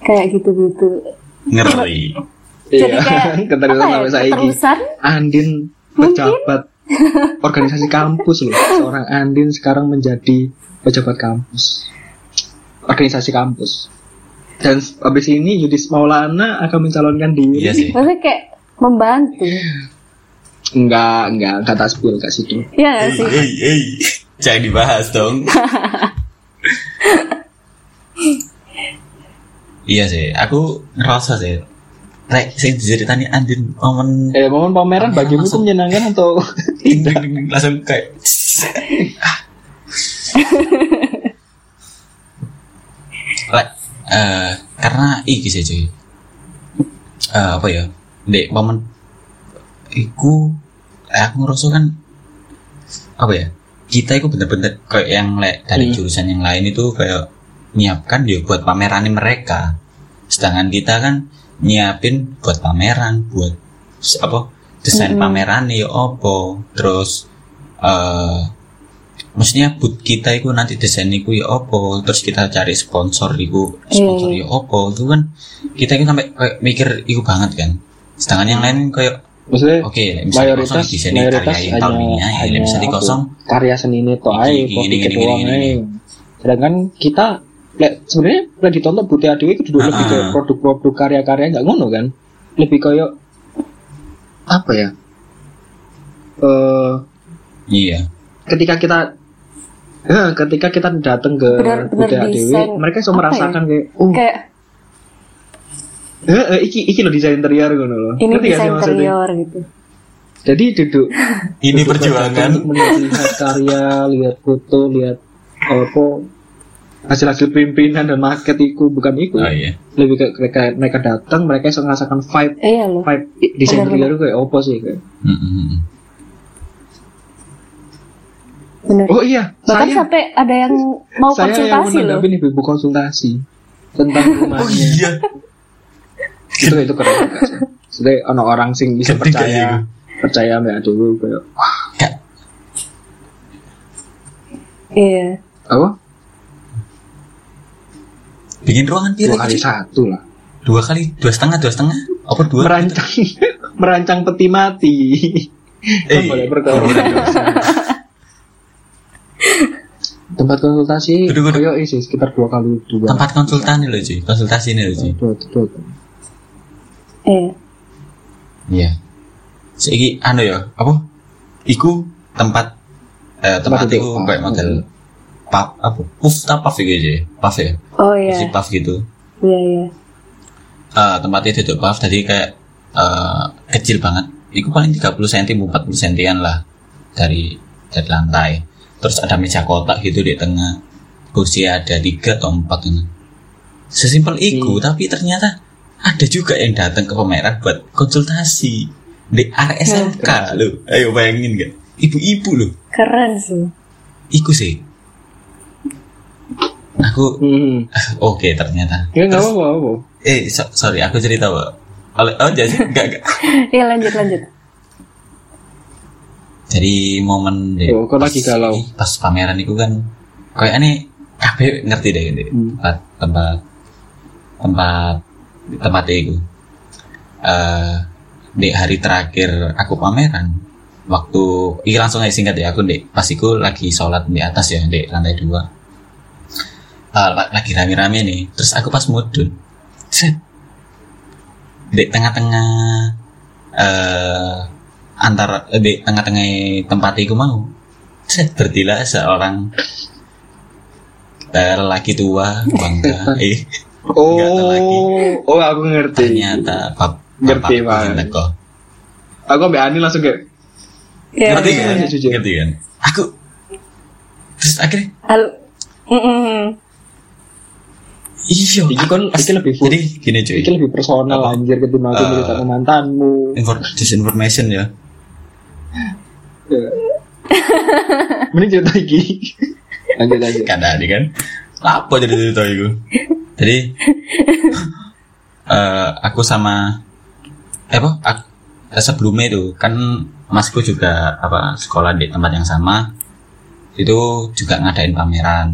kayak gitu-gitu Ngeri. jadi Iya, kayak (laughs) keterusan apa ya sampai saiki. keterusan Andin pejabat (laughs) organisasi kampus loh. Seorang Andin sekarang menjadi pejabat kampus. Organisasi kampus. Dan habis ini Yudis Maulana akan mencalonkan diri. Iya sih. maksudnya kayak membantu (laughs) Enggak, enggak, enggak tak spill ke situ. Iya sih Hei, hei. Jangan dibahas dong. (laughs) iya sih, aku ngerasa sih. Rek, saya diceritani Andin momen Eh, momen pameran bagimu itu menyenangkan atau (laughs) ding, ding, ding, ding, langsung kayak (laughs) Rek, eh, karena iki sih cuy. Eh, apa ya? Dek, momen iku eh, aku ngerasa kan apa ya? Kita itu bener-bener kayak yang le, dari Hmm. jurusan yang lain itu kayak nyiapkan ya buat pameran mereka. Sedangkan kita kan nyiapin buat pameran, buat apa desain pameran ya opo, terus eh maksudnya buat kita itu nanti desain itu ya opo, terus kita cari sponsor itu sponsor Iya, ya opo, itu kan kita itu sampai kayak mikir itu banget kan. Sedangkan yang lain kayak maksudnya oke, misalnya mayoritas kosong mayoritas karya yang hanya, tahun ini aja, hanya misalnya apa, kosong karya seni ini toh iki, kopi gini, gini, doang gini, aja. gini. Sedangkan kita sebenarnya lek ditonton Putih Adewi itu dulu lebih ke Ah. produk-produk karya-karya nggak ngono kan lebih kayak apa ya eh iya. ketika kita eh, ketika kita datang ke Putih Adewi desain, mereka bisa merasakan kayak oh kayak eh, eh, iki iki lo desain interior ngono loh ini Ngerti desain interior gitu. Jadi duduk Ini duduk perjuangan. untuk melihat karya lihat foto lihat apa hasil-hasil pimpinan dan market itu bukan itu Oh iya. lebih ke mereka mereka datang mereka bisa merasakan vibe iya loh vibe desain interior kayak apa sih kayak? Mm, mm, mm. bener oh iya. Bahkan saya sampai ada yang mau saya yang konsultasi loh mendampingi ibu konsultasi tentang (laughs) rumahnya. Oh iya. Itu itu keren. Jadi ono orang sing bisa kayak percaya percaya mbak Dewi kayak wah. Iya. Apa? Bikin ruangan dua pilih kali satu lah. Dua kali dua setengah dua setengah? Apa dua? Merancang (laughs) merancang peti mati. Eh, boleh berkorban dosa tempat konsultasi koyo isi sekitar dua kali dua. Tempat konsultan nih loh cuy konsultasi nih loh cuy Eh, iya. Saiki anu ya apa? Iku tempat eh, tempat Tempat iku kayak model pub apa? Puff tak puff gitu aja puff ya? Oh si iya, puff gitu. Iya iya. Eh, tempatnya duduk puff jadi kayak eh, kecil banget. Itu paling 30 cm 40 cm lah dari dari lantai. Terus ada meja kotak gitu di tengah. Kursi ada tiga atau empat ini. Sesimpel itu tapi ternyata ada juga yang datang ke pameran buat konsultasi di RSMK loh ayo bayangin gak ibu-ibu loh Keren sih. iku sih aku hmm. (laughs) oke ternyata ya nggak apa apa eh so- sorry aku cerita Pak. oleh oh jadi (laughs) enggak enggak Iya lanjut lanjut. jadi momen deh Oh, kok lagi galau? pas pameran itu kan kayak ini kabeh ngerti deh ini Hmm. tempat tempat tempat tempat itu. Eh di hari terakhir aku pameran waktu ini langsung aja singkat ya aku dek. Pas iku lagi sholat di atas ya di lantai dua. La- lagi rame-rame nih terus aku pas mudun set. Di tengah-tengah eh antara di tengah-tengah tempat itu mau set bertilah seorang lelaki tua bangga (laughs) eh Lagi. oh oh aku ngerti ternyata bap Ngerti, teko. aku ambil Ani langsung kayak Iya. ngerti iya. kan iya. Jujur. ngerti kan aku terus akhirnya Halo. Mm-mm. iya Iki kan iki lebih full jadi gini cuy iki lebih personal Apa? anjir ketimbang aku Eh. cerita ke mantanmu Infor disinformation ya mending cerita iki (laughs) lanjut lanjut kan tadi kan apa jadi cerita itu jadi (laughs) eh aku sama eh apa? Ak- sebelumnya itu kan masku juga apa sekolah di tempat yang sama itu juga ngadain pameran.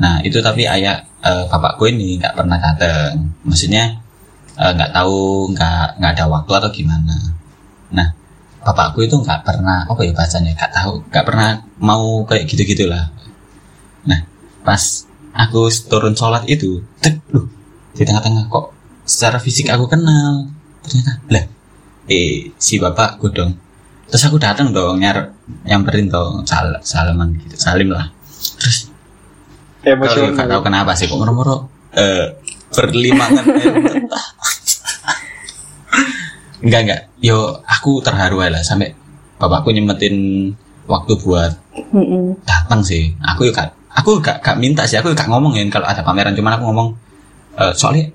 Nah itu tapi ayah eh, bapakku ini nggak pernah datang maksudnya eh, nggak tahu nggak nggak ada waktu atau gimana. Nah bapakku itu nggak pernah apa ya bacanya nggak tahu nggak pernah mau kayak gitu gitulah nah pas aku turun sholat itu tek loh di tengah-tengah kok secara fisik aku kenal. Ternyata lah eh si bapak gue dong. Terus aku datang dong nyar nyamperin dong sal salaman gitu salim lah. Terus kalau nggak tahu kenapa sih kok moro-moro eh air mata. (laughs) enggak enggak yo aku terharu lah sampai bapakku nyemetin waktu buat datang sih. Aku yuk aku gak, gak minta sih aku gak ngomongin kalau ada pameran cuman aku ngomong eh, soalnya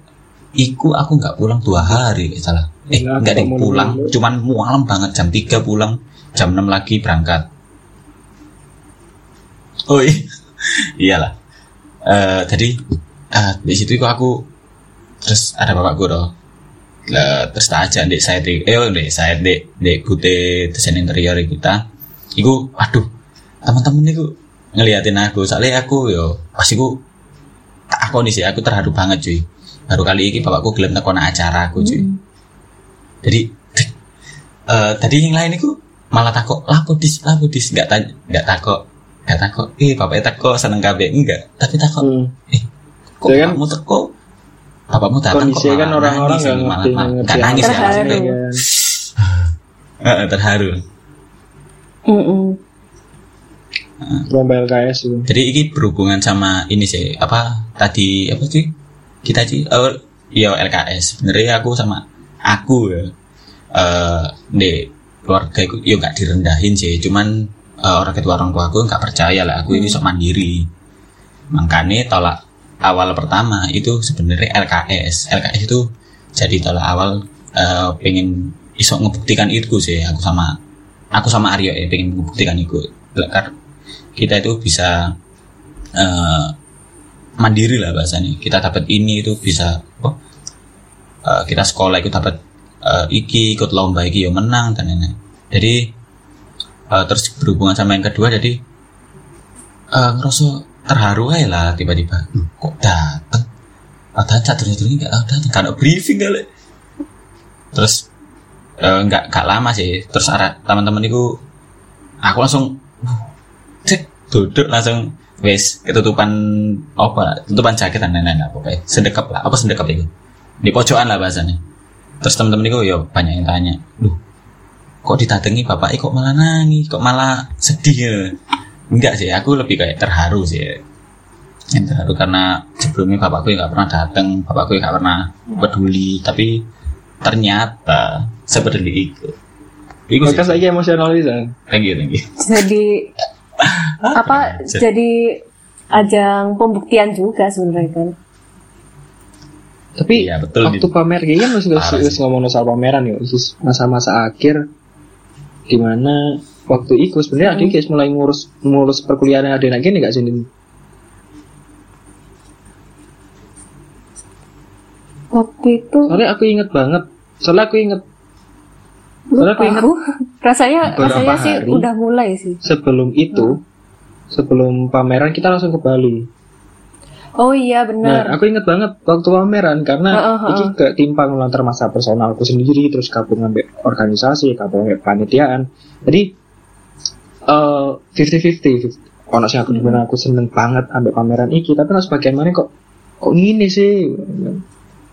iku aku nggak pulang dua hari salah. Eh Iya, nggak deh pulang dulu. cuman malam banget jam 3 pulang jam 6 lagi berangkat. Oh iya. (laughs) Iyalah. Eh, jadi eh, di situ aku terus ada bapakku doh Lah, terus tak aja dek saya dek eh dek saya dek dek kute desain interior kita iku aduh teman-teman itu ngeliatin aku soalnya aku yo pasti aku tak aku nih sih aku terharu banget cuy baru kali ini bapakku gelem tekona acara aku cuy jadi (laughs) eh tadi yang lain itu malah takut lapo dis lapo dis nggak tanya nggak takut nggak takut eh bapaknya takut seneng kabeh enggak tapi takut Hmm. eh kok Ya kan? bapakmu teko bapakmu datang kok kan malah orang-orang nangis nggak ini, malah- ngerti nangis ya Terharu. (laughs) maksudnya. Eh, terharu Mm-mm. Lomba LKS itu. Jadi ini berhubungan sama ini sih apa tadi apa sih? Kita sih oh iya LKS sebenarnya aku sama aku ya eh di keluarga aku ya nggak direndahin sih. Cuman eh, orang kedua orang tua aku nggak percaya lah aku ini sok mandiri. Makanya tolak awal pertama itu sebenarnya LKS LKS itu jadi tolak awal eh, pengen iso ngebuktikan itu sih aku sama aku sama Aryo ya pengen ngebuktikan itu kita itu bisa eh, mandiri lah bahasanya. Kita dapat ini itu bisa apa eh, kita sekolah ikut dapat eh, iki ikut lomba iki ya menang dan lain-lain. Jadi eh, terus berhubungan sama yang kedua jadi eh, ngerasa terharu aja lah tiba-tiba. "Loh, kok datang ada caturnya dulu nggak ada datang karena briefing kali. Terus nggak nggak lama sih. Terus arah teman-teman itu aku langsung cek. Duduk langsung wes ketutupan apa tutupan jaket dan lain-lain apa kayak sedekap lah. Apa sedekap itu? Di pojokan lah bahasanya. Terus temen-temen itu ya banyak yang tanya duh kok ditadengi bapak kok malah nangis kok malah sedih? Ya enggak sih aku lebih kayak terharu sih. Yang terharu karena sebelumnya bapakku ya nggak pernah datang bapakku ya nggak pernah peduli. Tapi ternyata sepeduli itu. Sih. Maka saya emosional bisa. thank you thank you. Jadi apa? Jadi ajang pembuktian juga sebenarnya kan. Tapi Iya, betul, waktu Dit. pamer kayaknya kan harus ngomong soal pameran ya, khusus masa-masa akhir di mana waktu itu sebenarnya adik guys mulai ngurus ngurus perkuliahan ada lagi nih gak sih Din? Waktu itu Soalnya aku inget banget. Soalnya aku inget lupa aku. (laughs) rasanya rasanya sih hari. udah mulai sih. sebelum itu sebelum pameran kita langsung ke Bali. Oh iya Nah, benar. aku inget banget waktu pameran karena Heeh, heeh. iki ke timpang lantar masa personalku sendiri terus gabung ambek organisasi, gabung ambek panitiaan. Jadi eh 50-50 ono sing aku di mana aku seneng banget ambek pameran iki tapi ono sebagian mana kok kok gini sih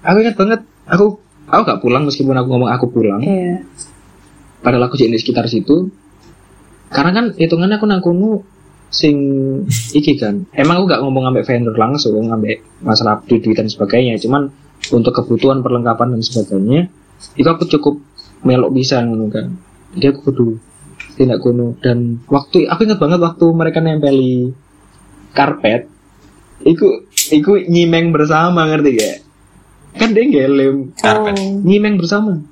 aku ingat banget aku aku gak pulang meskipun aku ngomong aku pulang Iya. Padahal aku jadi di sekitar situ. Karena kan hitungannya aku nangkunu sing iki kan. Emang aku gak ngomong ambek vendor langsung ambek masalah duit duit dan sebagainya. Cuman untuk kebutuhan perlengkapan dan sebagainya itu aku cukup melok bisa ngono kan. Jadi aku kudu tindak kuno dan waktu aku ingat banget waktu mereka nempeli karpet iku iku nyimeng bersama ngerti gak? Kan dia ngelem. Karpet. Oh. nyimeng bersama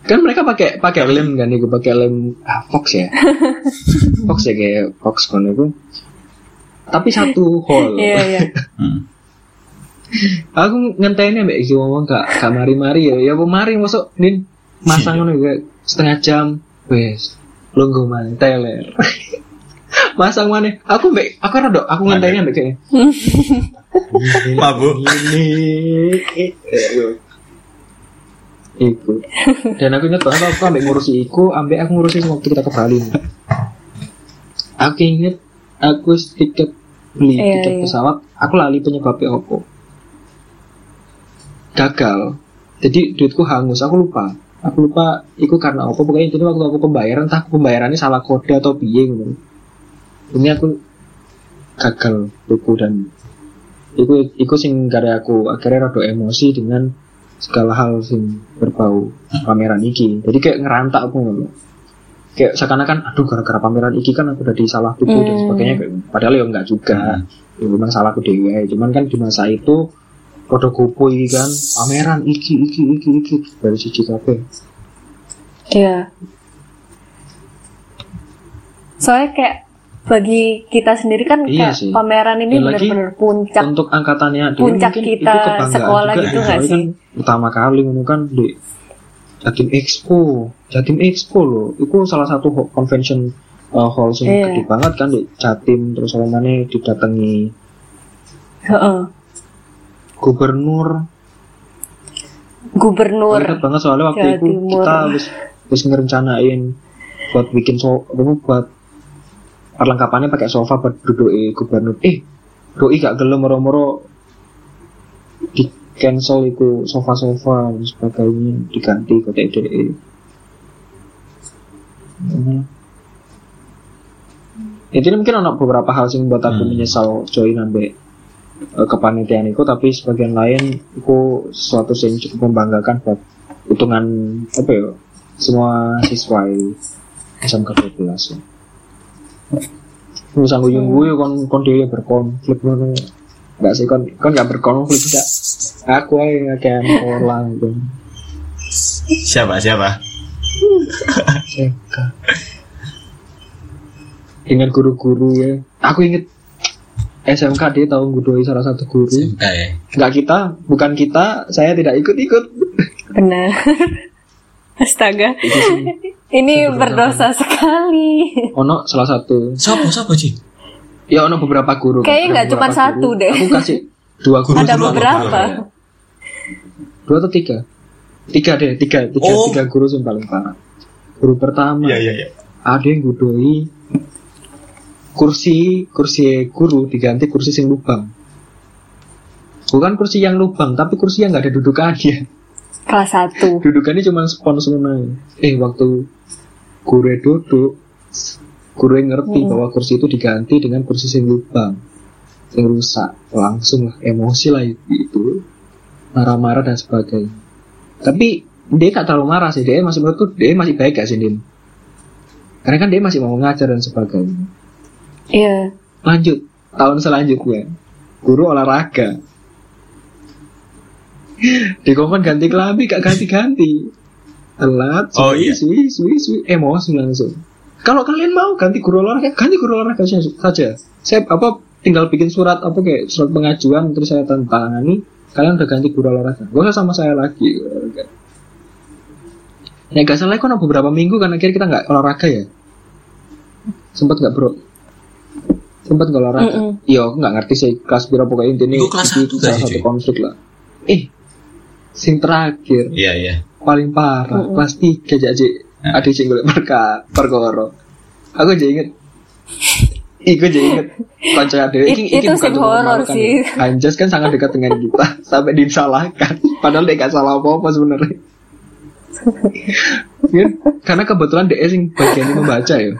kan mereka pakai pakai lem kan itu pakai lem ah, fox ya. (laughs) Fox ya kayak fox kan itu tapi satu hole. Iya iya. Hmm. (laughs) aku ngenteni mbak iki ngomong gak gak mari mari ya ya mari masuk nin masang ngono ya setengah jam. Wes lungguh mana teler. (laughs) Masang mana aku mbak aku rada aku ngenteni mbak kayak mabuk. Ini Iku. Dan aku ingat banget aku ambek ngurusi iku, ambek aku ngurusi waktu kita ke Bali. Aku inget aku tiket beli Iya, tiket iya. pesawat, aku lali penyebabnya apa. Gagal. Jadi duitku hangus, aku lupa. Aku lupa iku karena apa pokoknya jadi waktu aku pembayaran entah pembayarannya salah kode atau piye gitu. Ini aku gagal tuku dan iku iku sing gara aku akhirnya rada emosi dengan segala hal sing berbau pameran iki. Jadi kayak ngerantak aku ngono. Kayak seakan-akan aduh gara-gara pameran iki kan aku udah disalah tuku dan Hmm. sebagainya. Kayak, padahal ya enggak juga. Ya, memang salahku dewe cuman kan di masa itu podo kupu iki kan pameran iki iki iki iki. Dari siji kabeh. Iya. Soalnya kayak bagi kita sendiri kan Iya sih. pameran ini benar-benar puncak. untuk angkatannya Puncak mungkin kita sekolah juga gitu ya. nggak Soalnya sih? kan utama kali kan di Jatim Expo Jatim Expo loh itu salah satu convention uh, hall sing Iya. gede banget kan di Jatim terus orang mana didatangi Heeh. gubernur Gubernur. Ingat banget soalnya waktu Jawa itu Timur. kita habis habis ngerencanain buat bikin so buat perlengkapannya pakai sofa buat duduk gubernur eh doi gak gelem moro-moro di cancel itu sofa-sofa dan sebagainya diganti ke DE Hmm. Itu mungkin ada beberapa hal sing buat aku Hmm. menyesal join ambek eh, kepanitiaan itu tapi sebagian lain itu sesuatu yang cukup membanggakan buat hitungan apa ya semua siswa SMK 12 ya. Terus aku yang gue kon kon dia berkonflik ngono. Enggak sih kon kon gak berkonflik enggak. Aku aja kayak orang gitu. siapa siapa SMK. Dengan guru-guru ya. Aku inget SMK dia tahu ngudoi salah satu guru. SMK ya Enggak kita, bukan kita, saya tidak ikut-ikut. Benar. Astaga. Sih. Ini berdosa sekali. Ono salah satu siapa siapa sih Ya ono beberapa guru. Kayaknya nggak cuma satu deh. Aku kasih dua guru. Ada beberapa. ya? Dua atau tiga? Tiga deh, tiga, tiga, Oh. tiga guru yang paling parah. Guru pertama, iya iya iya ada yang gudoi kursi kursi guru diganti kursi sing lubang bukan kursi yang lubang tapi kursi yang nggak ada dudukannya Kelas 1. dudukannya cuma spons ngono eh waktu guru duduk guru ngerti Hmm. bahwa kursi itu diganti dengan kursi sing lubang sing rusak. Langsung lah emosi lah itu marah-marah dan sebagainya. Tapi dia gak terlalu marah sih. Dia masih menurutku dia masih baik gak sih Din? Karena kan dia masih mau ngajar dan sebagainya. Iya. lanjut tahun selanjutnya. Guru olahraga di kompon ganti kelambi gak ganti-ganti. Telat Oh, iya. suwi suwi suwi. Emosi langsung. Kalau kalian mau ganti guru olahraga ganti guru olahraga saja. Saya apa tinggal bikin surat apa kayak surat pengajuan terus saya tantangani kalian udah ganti guru olahraga. Gak usah sama saya lagi. Ya gak salah kan beberapa minggu kan akhirnya kita nggak olahraga ya? Sempat nggak bro? Sempat nggak olahraga? Mm-mm. iya aku nggak ngerti sih kelas berapa pokoknya intinya Itu kelas itu satu salah satu konflik lah. Eh sing terakhir. Iya iya. paling parah Mm-mm. kelas tiga jadi Nah. ada sing golek perka perkara. Aku aja inget. Iku aja inget. Konco iki itu untuk horor memalukan sih. ya. Anjas kan sangat dekat dengan kita (laughs) Sampai disalahkan. Padahal dia gak salah apa-apa sebenarnya. Ya, Karena kebetulan dia sing bagian ini membaca ya.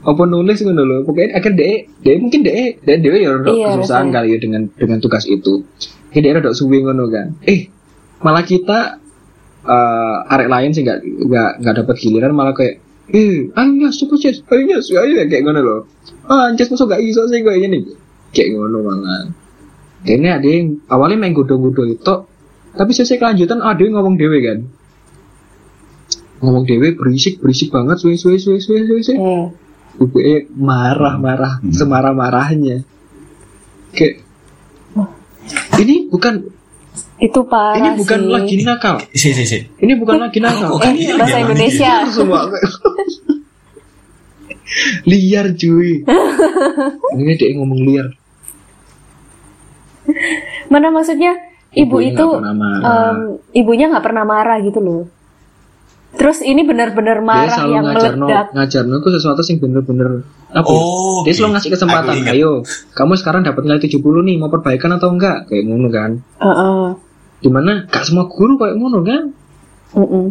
Apa nulis ngono lho pokoknya akhirnya dia dia mungkin dia dia dia ya Iya, kesusahan kali ya dengan dengan tugas itu dia rada suwi ngono kan. Eh malah kita eh arek lain sih nggak nggak nggak dapat giliran malah kayak eh ayo suka sih? Ayo ya ayo ya kayak ngono loh. Ah anjas masuk gak iso sih kayak gini kayak ngono malah. Ini ada yang awalnya main gudo-gudo itu tapi sesi kelanjutan ada yang ngomong dewe kan. Ngomong dewe berisik berisik banget suwe suwe suwe suwe suwe suwe. Iya. UPE marah-marah Hmm. semarah-marahnya. Kayak ini bukan Itu parah ini bukan sih. lagi nakal Si si si. ini bukan lagi nakal Bukan Eh, iya, bahasa iya, Indonesia. semua liar cuy (laughs) ini dia ngomong liar Mana maksudnya ibu Ibunya itu marah. em, ibunya nggak pernah marah gitu loh. Terus ini benar-benar dia marah selalu yang ngajar no meledak. ngajar no itu sesuatu yang bener-bener apa ya? Oh, dia selalu ngasih kesempatan ayo kamu sekarang dapat nilai 70 nih mau perbaikan atau enggak? Kayak ngono kan. Heeh. di mana gak semua guru kayak ngono kan? Mm-mm.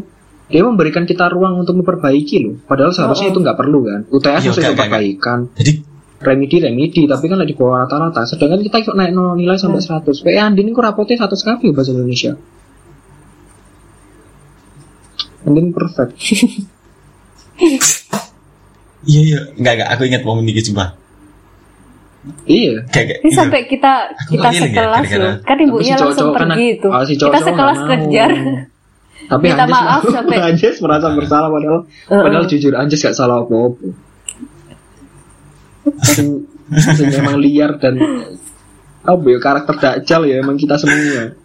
dia memberikan kita ruang untuk memperbaiki loh. Padahal seharusnya Oh. itu nggak perlu kan. UTS harus enggak, enggak, perbaikan. Jadi remedi remedi tapi kan lagi di bawah rata-rata. Sedangkan kita kok naik nol nilai sampai 100 kayak Andin ini kok rapotnya 100 kali bahasa Indonesia Andin perfect (laughs) iya iya. Enggak enggak. Aku ingat momen ini cuma. iya Kayak. Ini iya. sampai kita Aku kita nggak ya, sekelas gara-gara- loh. Kan ibunya si langsung kan- pergi itu. ah, si kita cowok-cowok sekelas nggak kejar. tapi Minta Anjas maaf sampai- Anjas merasa bersalah padahal padahal jujur Anjas gak salah apa-apa sing, sing emang liar dan apa ya karakter dajjal ya emang kita semua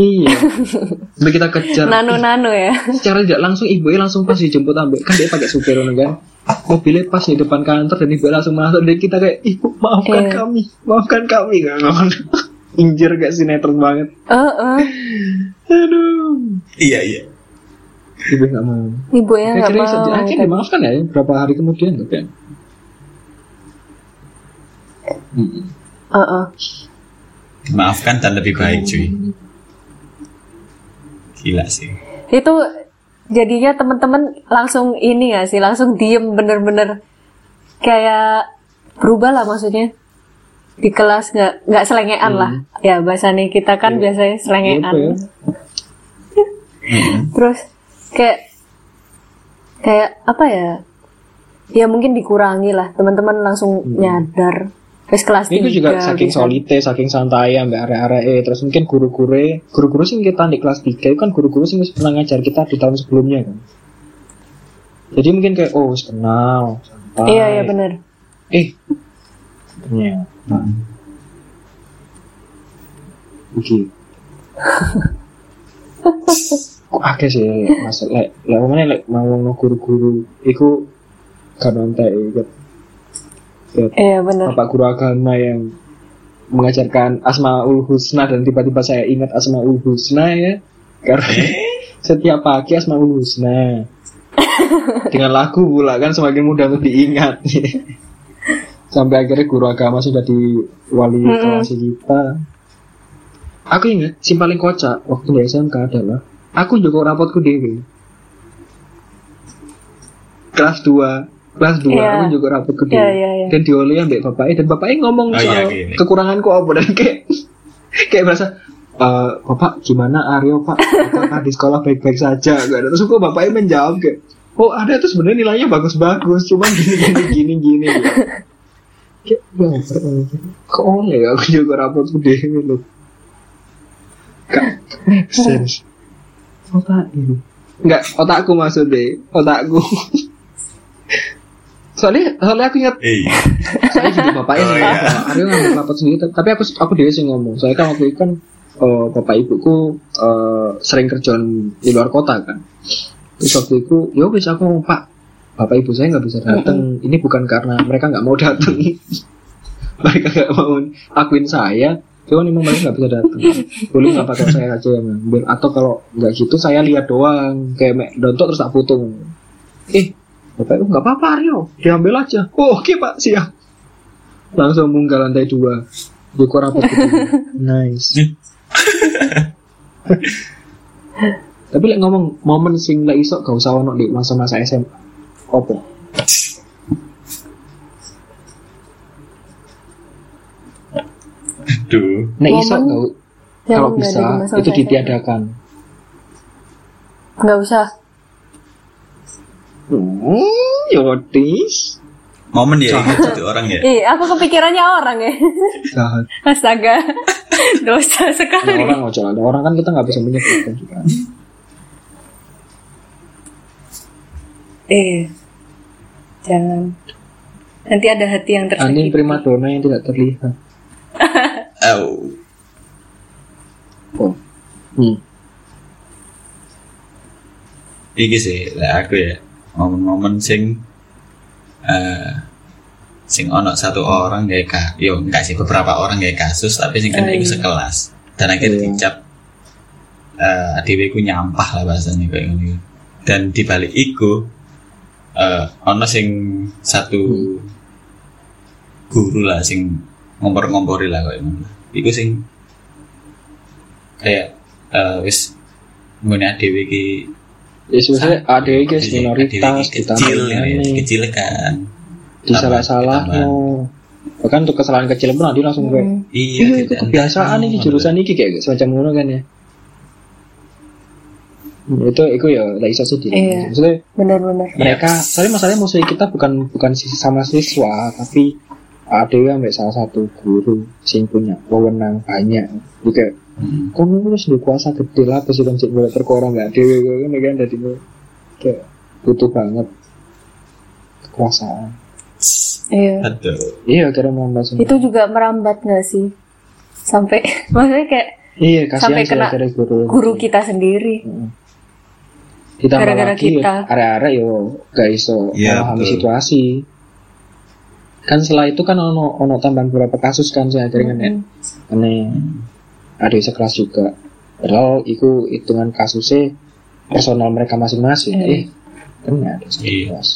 iya (laughs) sampai kita kejar Nano-nano ya. secara tidak langsung ibu langsung pas dijemput ambil kan dia pakai supir kan mobilnya pas di depan kantor dan ibu langsung masuk dan kita kayak ibu maafkan Iya. kami maafkan kami nggak ngomong (laughs) injir gak sinetron banget Heeh. aduh Iya iya. ibu nggak mau Ibunya nggak akhirnya mau. akhirnya dimaafkan ya berapa hari kemudian tuh kan Mm-mm. Heeh. Maafkan dan lebih baik cuy. Gila sih. Itu jadinya teman-teman langsung ini ya sih, langsung diem bener-bener. Kayak berubah lah maksudnya. Di kelas nggak nggak selengean lah. Ya bahasa nih kita kan biasanya selengean. Ya? Mm-mm. (laughs) terus kayak kayak apa ya? Ya mungkin dikurangi lah. Teman-teman langsung nyadar terus kelas juga tiga saking bisa. solite, saking santai ambek area-area terus mungkin guru-guru guru-guru sing kita di kelas 3 itu kan guru-guru wis pernah ngajar kita di tahun sebelumnya kan. Jadi mungkin kayak oh kenal, santai. iya iya bener Eh. Iya. Oke. (laughs) Kok akeh sih mas lek lek mana lek mau guru-guru iku kan nontek ikut iya. Bener Bapak guru agama yang mengajarkan Asmaul Husna dan tiba-tiba saya ingat Asmaul Husna ya? Karena Eh? (laughs) setiap pagi Asmaul Husna. (laughs) Dengan lagu pula kan semakin mudah untuk diingat. (laughs) Sampai akhirnya guru agama sudah di wali Mm-mm. kelas kita. Aku ingat si paling kocak waktu di SMK adalah aku juga rapotku dewi kelas 2 kelas 2 Iya. aku juga rapotku dewi Iya, iya, iya. dan dioli ambek bapaknya dan bapaknya ngomong Oh, iya, soal gini. kekuranganku apa dan kayak (laughs) kayak berasa "Eh, bapak gimana Aryo pak? Apakah di sekolah baik-baik saja? Gak ada. Terus kok bapaknya menjawab kayak oh ada tuh sebenarnya nilainya bagus-bagus cuman gini gini gini gini. Kayak ya kok oleh ya, aku juga rapotku dewi loh gak make sense otak ini Enggak, otakku maksudnya otakku (laughs) soalnya soalnya aku ingat Iya. saya jadi (laughs) bapaknya Oh, sih iya. Aryo ngambil rapat sendiri tapi aku aku dia sih ngomong soalnya kan waktu itu kan eh, bapak ibuku eh, sering kerja di luar kota kan. Terus waktu itu ya wis aku ngomong pak bapak ibu saya nggak bisa datang ini bukan karena mereka nggak mau datang (laughs) mereka nggak mau akuin saya cuman memang mereka nggak bisa datang boleh nggak pakai saya aja yang ngambil? Atau kalau nggak gitu saya lihat doang kayak mek dontok terus tak putung. Eh bapak ibu nggak apa-apa Aryo. Diambil aja. Oh, oke pak. Siap. Langsung munggah lantai dua. Di rapat gitu. (laughs) nice. (laughs) Tapi lek ngomong momen sing lek iso gak usah ono di masa-masa SMA opo? Duh. nek iso kalau nggak bisa itu ditiadakan. Nggak usah. Hmm yotis Momen ya ingat jadi orang ya. Ih, aku kepikirannya orang ya. jahat (laughs) Astaga. Dosa ada sekali. orang ojo ada orang kan kita nggak bisa menyebutkan juga Eh. Jangan. Nanti ada hati yang anjing tersakiti. primadona yang tidak terlihat (laughs) Oh. oh hmm. Iki sih lah aku ya. Momen-momen sing eh sing ono satu orang kayak ka, yo enggak sih beberapa orang kayak kasus tapi sing kena Oh, iya. sekelas dan akhirnya Iya. dicap eh adewe ku nyampah lah bahasanya kayak ngono. Dan di balik iku eh ono sing satu guru lah sing ngompor-ngompori lah kayak ngono. Iku sing kayak eh wis ngene adewe iki ya sebenarnya ada Iya, minoritas iki kecil ya, kecil kan. di salah salah no bahkan untuk kesalahan kecil pun nanti langsung kayak Hmm. Iya, iya itu kebiasaan ini jurusan ini kayak semacam ngono kan ya Hmm, itu itu ya iso sih di- Iya. maksudnya Benar-benar. mereka soalnya masalahnya musuh kita bukan bukan sama siswa tapi ada yang salah satu guru sing punya wewenang banyak jadi Hmm. kamu harus di kuasa gede lah terus kan cek boleh perkara nggak dewe kan kan dari kayak butuh banget kekuasaan Iya. Aduh. iya mau bahas ini. Itu juga merambat nggak sih? Sampai (laughs) maksudnya kayak iya kasihan sampai kena guru guru kita sendiri. ditambah gara-gara lagi kita. area-area yo gak iso Iya, memahami betul. situasi kan setelah itu kan ono ono tambahan beberapa kasus kan saya akhirnya Mm. aneh ada yang sekelas juga padahal itu hitungan kasusnya personal mereka masing-masing Iya. eh ternyata Iya. sekelas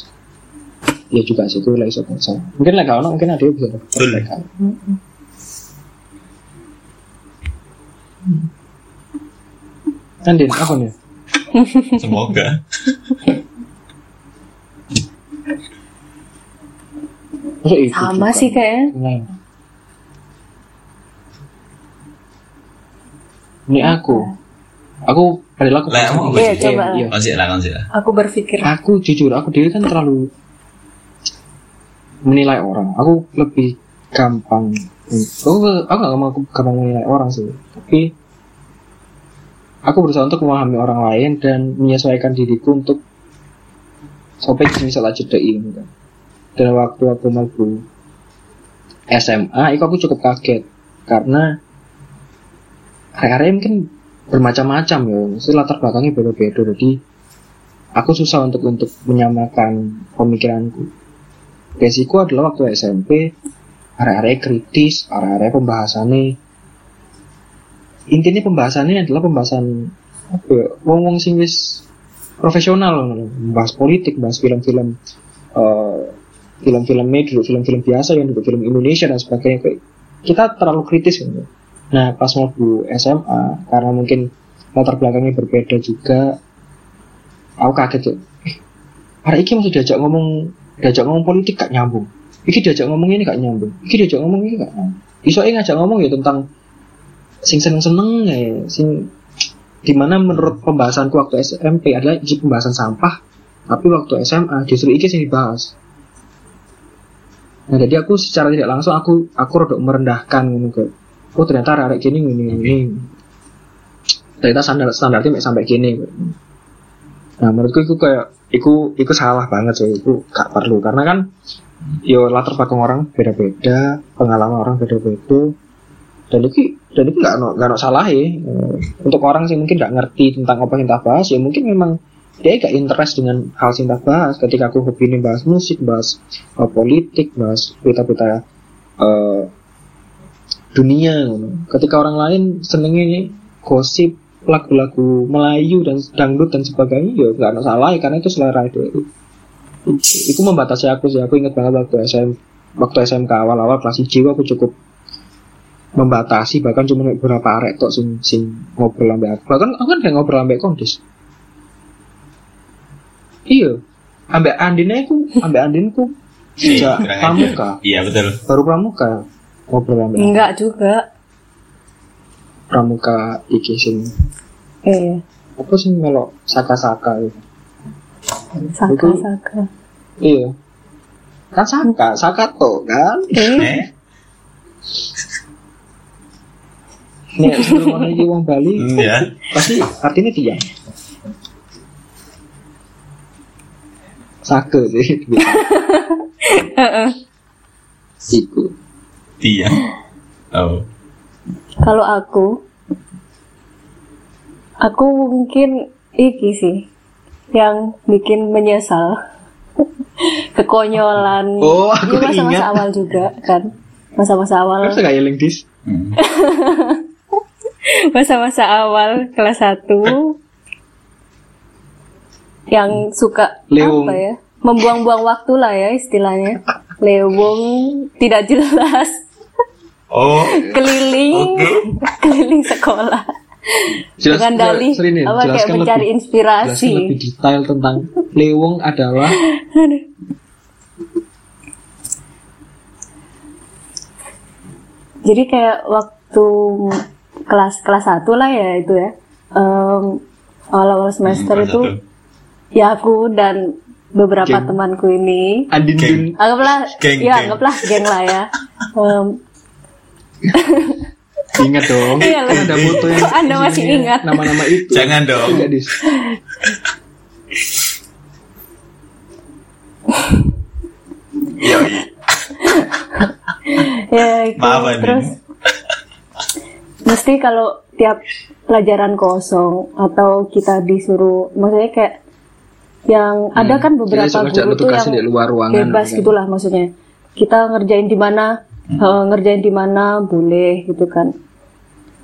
ya juga sih itu lah iso mungkin lah kalau mungkin ada yang bisa mereka. Andin apa nih Semoga. Sama sih kayaknya. Ini aku. Aku padahal aku Lah, emang Iya, coba. iya. Lah, lah. Aku berpikir. Aku jujur, aku diri kan terlalu menilai orang. Aku lebih gampang. Aku aku gak mau gampang menilai orang sih. Tapi aku berusaha untuk memahami orang lain dan menyesuaikan diriku untuk sampai bisa lah cedain gitu. Dan waktu aku mau SMA, itu aku cukup kaget karena area mungkin bermacam-macam ya, mesti latar belakangnya beda-beda. Jadi aku susah untuk untuk menyamakan pemikiranku. Basiku adalah waktu SMP, area-area kritis, area-area pembahasannya. Intinya pembahasannya adalah pembahasan apa ya, wong-wong sing profesional bahas politik bahas film-film eh, film-film medro film-film biasa yang juga film Indonesia dan sebagainya kita terlalu kritis gitu. Nah pas mau SMA karena mungkin latar belakangnya berbeda juga aku kaget tuh. Eh, hari ini masih diajak ngomong diajak ngomong politik gak nyambung? Iki diajak ngomong ini gak nyambung? Iki diajak ngomong ini gak nyambung? Iso ngajak ngomong ya tentang sing seneng-seneng ya sing di mana menurut pembahasanku waktu SMP adalah iki pembahasan sampah tapi waktu SMA justru iki sing dibahas. Nah jadi aku secara tidak langsung aku aku rodok merendahkan gitu oh ternyata arek gini gini gini ternyata standar standarnya sampai gini nah menurutku itu kayak itu itu salah banget sih. Itu gak perlu. Karena kan yo latar belakang orang beda-beda pengalaman orang beda-beda. Dan itu dan itu nggak no, nggak no salah ya. Untuk orang sih mungkin nggak ngerti tentang apa yang kita bahas ya mungkin memang dia gak interest dengan hal yang kita bahas. Ketika aku hobi ini bahas musik bahas uh, politik bahas berita-berita uh, dunia. Ketika orang lain senengnya gosip lagu-lagu Melayu dan dangdut dan sebagainya ya nggak ada salah ya karena itu selera itu. Itu membatasi aku sih. Aku ingat banget waktu SM waktu SMK awal-awal kelas jiwa aku cukup membatasi bahkan cuma beberapa arek tok sing sing ngobrol ambek aku. Bahkan aku kan kayak ngobrol ambek kondis. Iya. Ambek Andin aku ambek Andin ku sejak pramuka. Iya betul. baru pramuka ngobrol ambek Enggak juga. pramuka iki sing Iya. apa sih kalau saka-saka itu Saka-saka. iya kan saka saka to kan Eh, Eh, nih sebelum orang wong Bali hmm, ya. pasti artinya tiang sake sih heeh. (laughs) iku Iya. Oh. Kalau aku, aku mungkin iki sih yang bikin menyesal (laughs) kekonyolan. Oh, aku Ini masa-masa ingat. awal juga kan, masa-masa awal, Terus gak eling dis (laughs) masa-masa awal kelas 1 yang suka Lewung. apa ya, membuang-buang waktu lah ya istilahnya. Lewung tidak jelas, Oh. keliling, (laughs) keliling sekolah. Jelas- dengan dalih nih, apa kayak mencari lebih- inspirasi jelaskan lebih detail tentang lewong adalah (laughs) jadi kayak waktu kelas kelas satu lah ya itu ya Em, awal-awal semester Kelas itu satu. ya aku dan beberapa Geng. temanku ini Andin anggaplah Geng, ya geng. anggaplah geng lah ya Em, (laughs) ingat dong Iya, kan ada foto yang Anda masih ingat? nama-nama itu Jangan dong. Dis Iya. iya. ya itu. Maaf, terus mesti kalau tiap pelajaran kosong atau kita disuruh maksudnya kayak yang ada kan beberapa Jadi, guru tuh yang di luar ruangan bebas gitu kan. gitulah maksudnya kita ngerjain di mana eh, ngerjain di mana boleh gitu kan.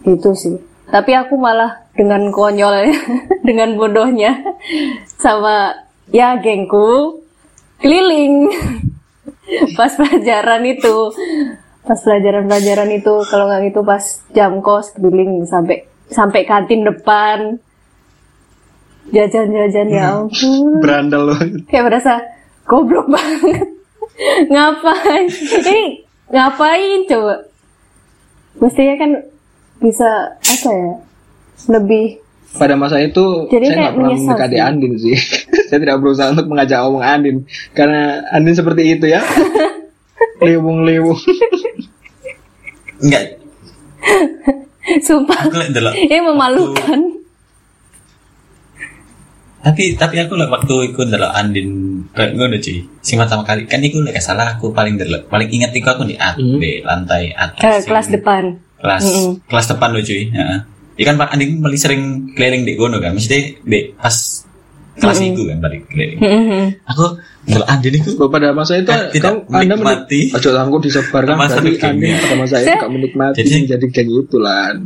Itu sih. Tapi aku malah dengan konyol (laughs) dengan bodohnya sama ya gengku keliling. (laughs) Pas pelajaran itu pas pelajaran-pelajaran itu kalau nggak gitu pas jam kos keliling sampai sampai kantin depan. Jajan-jajan ya ampun. Berandal banget kayak merasa goblok (laughs) banget. Ngapain? Ini ngapain coba? Mestinya kan bisa apa ya lebih pada masa itu Jadi saya nggak pernah mendekati sih. Andin sih. (laughs) Saya tidak berusaha untuk mengajak ngomong Andin. Karena Andin seperti itu ya. (laughs) Lewung-lewung Enggak. sumpah. Ini memalukan. Tapi tapi aku lek waktu iku ndelok Andin kayak ngono cuy. Sing pertama kali kan iku lek gak salah aku paling ndelok. Paling ingat iku aku di at, Hmm. di lantai atas. ke sing- kelas depan Kelas Mm-mm. kelas depan lo cuy. Heeh. Ya kan Pak Andin paling sering keliling di gono kan. Mesti di pas kelas Mm-mm. itu kan balik keliling. Mm-mm. Aku ndelok Andin iku Loh, pada masa itu Kan tidak kamu anda menikmati menik- ojo langsung disebarkan masa berarti. Andin pada masa itu gak menikmati Jadi- jadi, kayak gitu lah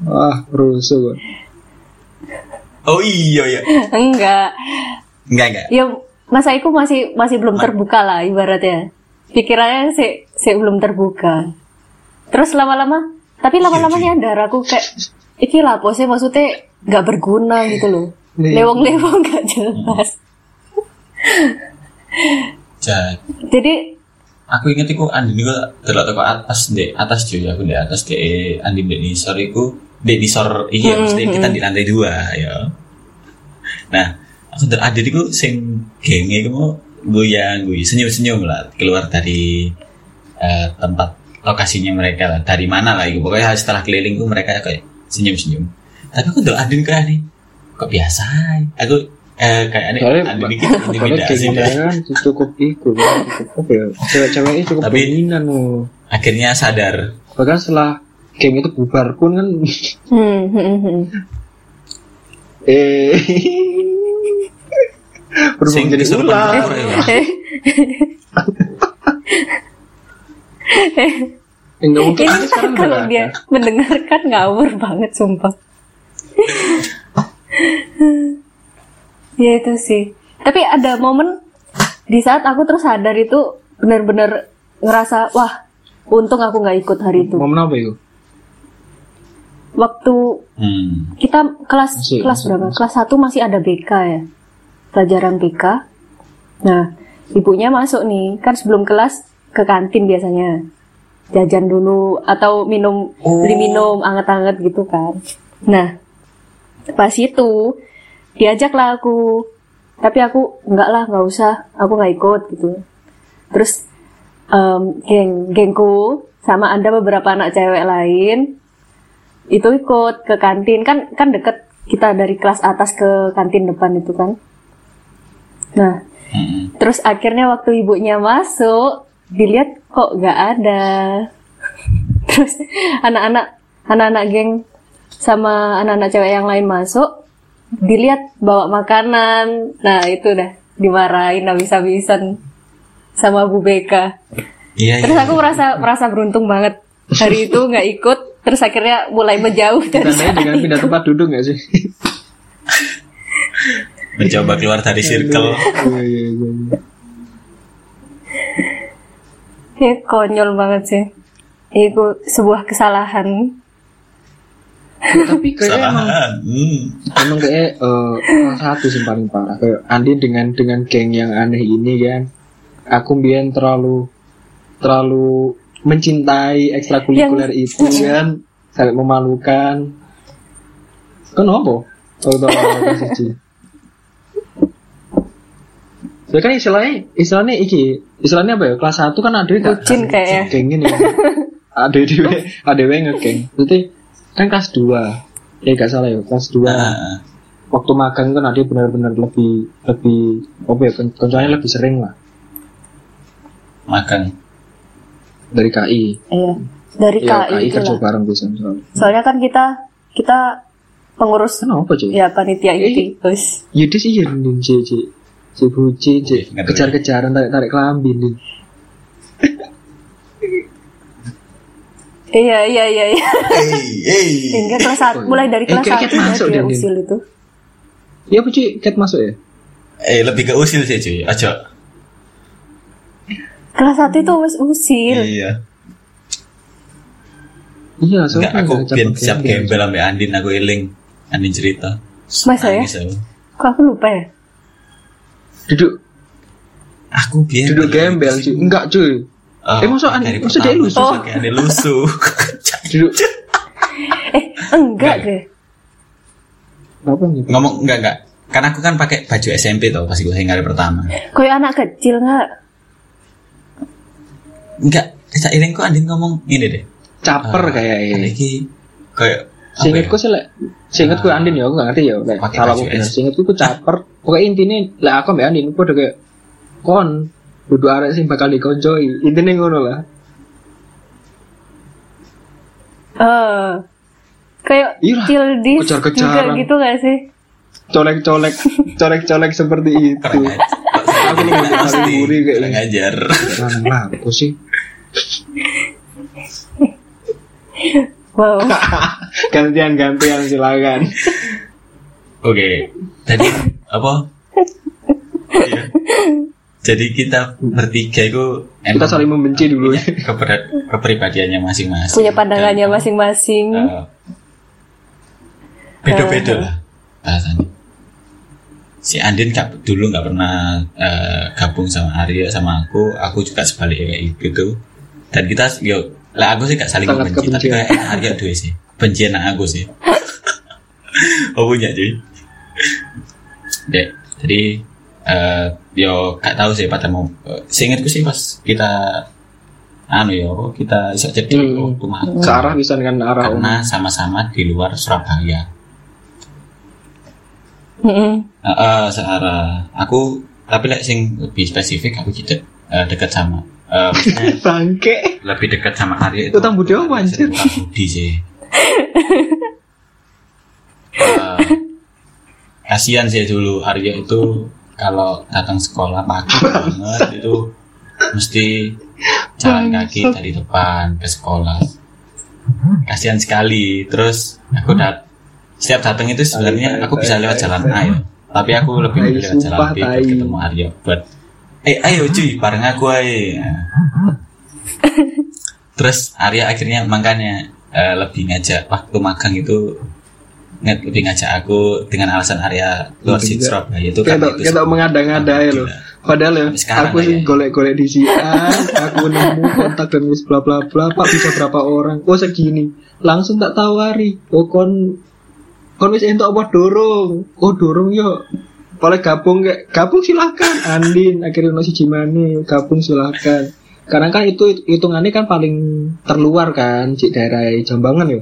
wah rusuh Oh iya iya. enggak Enggak enggak. ya masa itu masih masih belum terbuka lah ibaratnya. Pikirannya sih sih belum terbuka. Terus lama-lama tapi lama-lama Iya, nyadar aku kayak iki lah sih maksudnya nggak berguna gitu loh. Iya. lewong-lewong (laughs) nggak jelas. Jadi jadi aku inget iku Andin iku delok teko atas di atas cuy aku di atas di Andin di nisor iku di nisor iki ya mesti kita di lantai dua ya. Nah, aku delok Andin iku sing genge iku mau goyang goyang senyum-senyum lah. Keluar dari eh, tempat lokasinya mereka lah. Dari mana lah itu. Pokoknya setelah keliling itu mereka kayak senyum-senyum. Tapi aku delok Andin kayak nih. Kok biasa? Aku eh, kayak Andin iki Soalnya intimidasi. cukup iku kan, cukup apa ya cewek-ceweknya cukup Tapi- dominan loh akhirnya sadar. Bahkan setelah geng itu bubar pun kan. Hmm, hmm, hmm. eh (laughs) berhubung jadi ular keluar ya. enggak mungkin ini kalau dia ada. mendengarkan ngawur banget sumpah ya itu sih tapi ada momen di saat aku terus sadar itu benar-benar ngerasa wah untung aku nggak ikut hari itu momen apa itu waktu hmm. kita kelas Masih, kelas masih, berapa masih. kelas 1 masih ada BK ya pelajaran BK nah ibunya masuk nih. Kan sebelum kelas ke kantin biasanya. Jajan dulu atau minum beli minum anget-anget gitu kan. Nah pas itu diajaklah aku. Tapi aku enggak lah nggak usah. Aku nggak ikut gitu. Terus em, geng gengku sama ada beberapa anak cewek lain itu ikut ke kantin. Kan kan deket. Kita dari kelas atas ke kantin depan itu kan nah Hmm. terus akhirnya waktu ibunya masuk dilihat kok nggak ada (laughs) terus anak-anak anak-anak geng sama anak-anak cewek yang lain masuk dilihat bawa makanan nah itu dah dimarahin habis-habisan sama Bu Beka Iya, terus iya. aku merasa merasa beruntung banget hari itu nggak ikut terus akhirnya mulai menjauh dari Tandanya dengan pindah tempat duduk gak sih? (laughs) mencoba keluar dari circle. Iya, iya, iya. Ya, konyol banget sih itu sebuah kesalahan Tapi kayak emang. Hmm. emang kayak salah satu sih paling parah kayak Andin dengan dengan geng yang aneh ini kan aku biar terlalu terlalu mencintai ekstrakurikuler itu kan (laughs) sangat memalukan kenapa kalau tahu kasih sih Ya kan istilahnya istilahnya iki istilahnya apa ya? Kelas 1 kan ada Bucin kayaknya. geng ini. Ada dewe ada dewe ngegeng. Berarti kan kelas 2 ya gak salah ya kelas 2 Nah, waktu magang kan ada benar-benar lebih lebih apa ya lebih sering lah. Makan. dari KI iya dari ya KI KI itu kerja bareng bisa soalnya. Soalnya kan kita kita pengurus kenapa cuy ya panitia Eh. terus Yudis iya nih si buci kejar-kejaran tarik tarik kelambi nih iya iya iya iya Hey, hey. hingga kelas satu mulai dari Eh, kelas satu ya masuk dia usil itu Iya buci cat masuk ya Eh lebih ke usil sih cuy. Aja. kelas satu itu wes usil Iya. iya Enggak soalnya aku biar cabut siap gembel. gembel sampai Andin aku eling. Andin cerita. Masa ya? Kok aku lupa ya duduk Aku biar duduk gembel cuy enggak cuy Oh, Eh, masa Andin- dari masa dia lusuh? pakai Andin lusuh. duduk eh enggak deh apa nih Ngomong enggak enggak. Kan aku kan pakai baju SMP tuh pas gue hari pertama. kayak anak kecil nggak Enggak, seiring kok Andin ngomong ini deh. caper Ah, kayak ada ini kayak Seingatku ya? sih lek seingatku Andin ya aku gak ngerti ya baju aku bener S. seingatku ku caper pokoknya intinya lek aku mbak Andin aku udah kayak kon duduk arek sing bakal dikoncoi intinya ngono lah eh kayak Iya lah, childish juga kejar-kejaran. gitu gak sih colek-colek (laughs) colek-colek seperti itu. (laughs) Aku Pasti, paling buri kayak kurang ini. ajar. Lah, apa sih (laughs) wow (laughs) gantian-gantian silakan Oke, jadi apa? Iya. Jadi kita bertiga itu Kita saling membenci dulu ya. kepribadiannya masing-masing. Punya pandangannya Dan, masing-masing. eh, beda-beda lah bahasanya. Si Andin gak, dulu nggak pernah eh, gabung sama Arya sama aku, aku juga sebaliknya kayak gitu. Dan kita yo lah aku sih gak saling Sangat membenci, tapi kayak Arya dua sih. Bencian nang aku sih. (laughs) oh punya cuy. Dek, jadi eh yo gak tahu sih pada mau eh, seingatku sih pas kita anu yo kita bisa jadi Hmm. waktu magang Searah bisa dengan arah karena sama-sama di luar Surabaya. Mm-mm. Eh, eh, searah aku tapi lek sing lebih spesifik aku tidak eh, dekat sama (laughs) Bangke. lebih dekat sama Arya itu Utang budi apa, anjir? Utang budi sih. (laughs) Eh, kasihan sih dulu Arya itu kalau datang sekolah pagi (laughs) banget itu mesti jalan kaki dari depan ke sekolah. Kasihan sekali. Terus aku dat setiap datang itu sebenarnya aku bisa lewat jalan A ya. Tapi aku lebih Tai, memilih lewat jalan B buat ketemu Arya. Buat eh ayo cuy bareng aku ayo terus Arya akhirnya makanya eh, lebih ngajak waktu magang itu nge- lebih ngajak aku dengan alasan Arya luar Iya. Surabaya itu karena itu kita mengada-ngada ya. Gila. Padahal ya, sekarang aku sih ya. golek-golek di sian, aku nemu kontak dan wis bla bla bla, Pak bisa berapa orang? Oh segini. Langsung tak tawari. Oh kon kon wis entuk apa dorong? Oh dorong yo. Boleh gabung kayak gabung silahkan Andin akhirnya siji maneh gabung silahkan karena kan itu hitungannya kan paling terluar kan di daerah Jambangan ya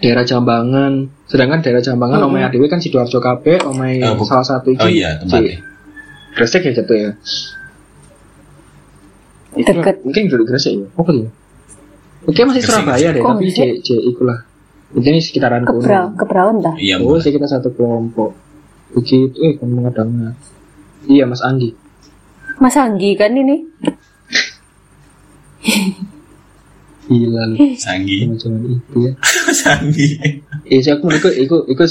daerah Jambangan sedangkan daerah Jambangan Mm-mm. omai Adewe kan Sidoarjo kabeh omai Oh, bu- salah satu oh iya tempatnya Gresik ya jatuh ya. Itu Deket. Mungkin dulu Gresik ya. Apa ya? Oke masih Gresik, Surabaya deh, tapi Gresik? C C ikulah. Ini sekitaran Kebrau, kono. kebrauan dah. iya Oh, kita satu kelompok. Begitu, eh kamu mengadangnya. Iya Mas Andi. Mas Anggi kan ini. Gila lu. Sanggi Zaman itu ya. (laughs) Sanggi Eh, sih aku ikut ikut ikut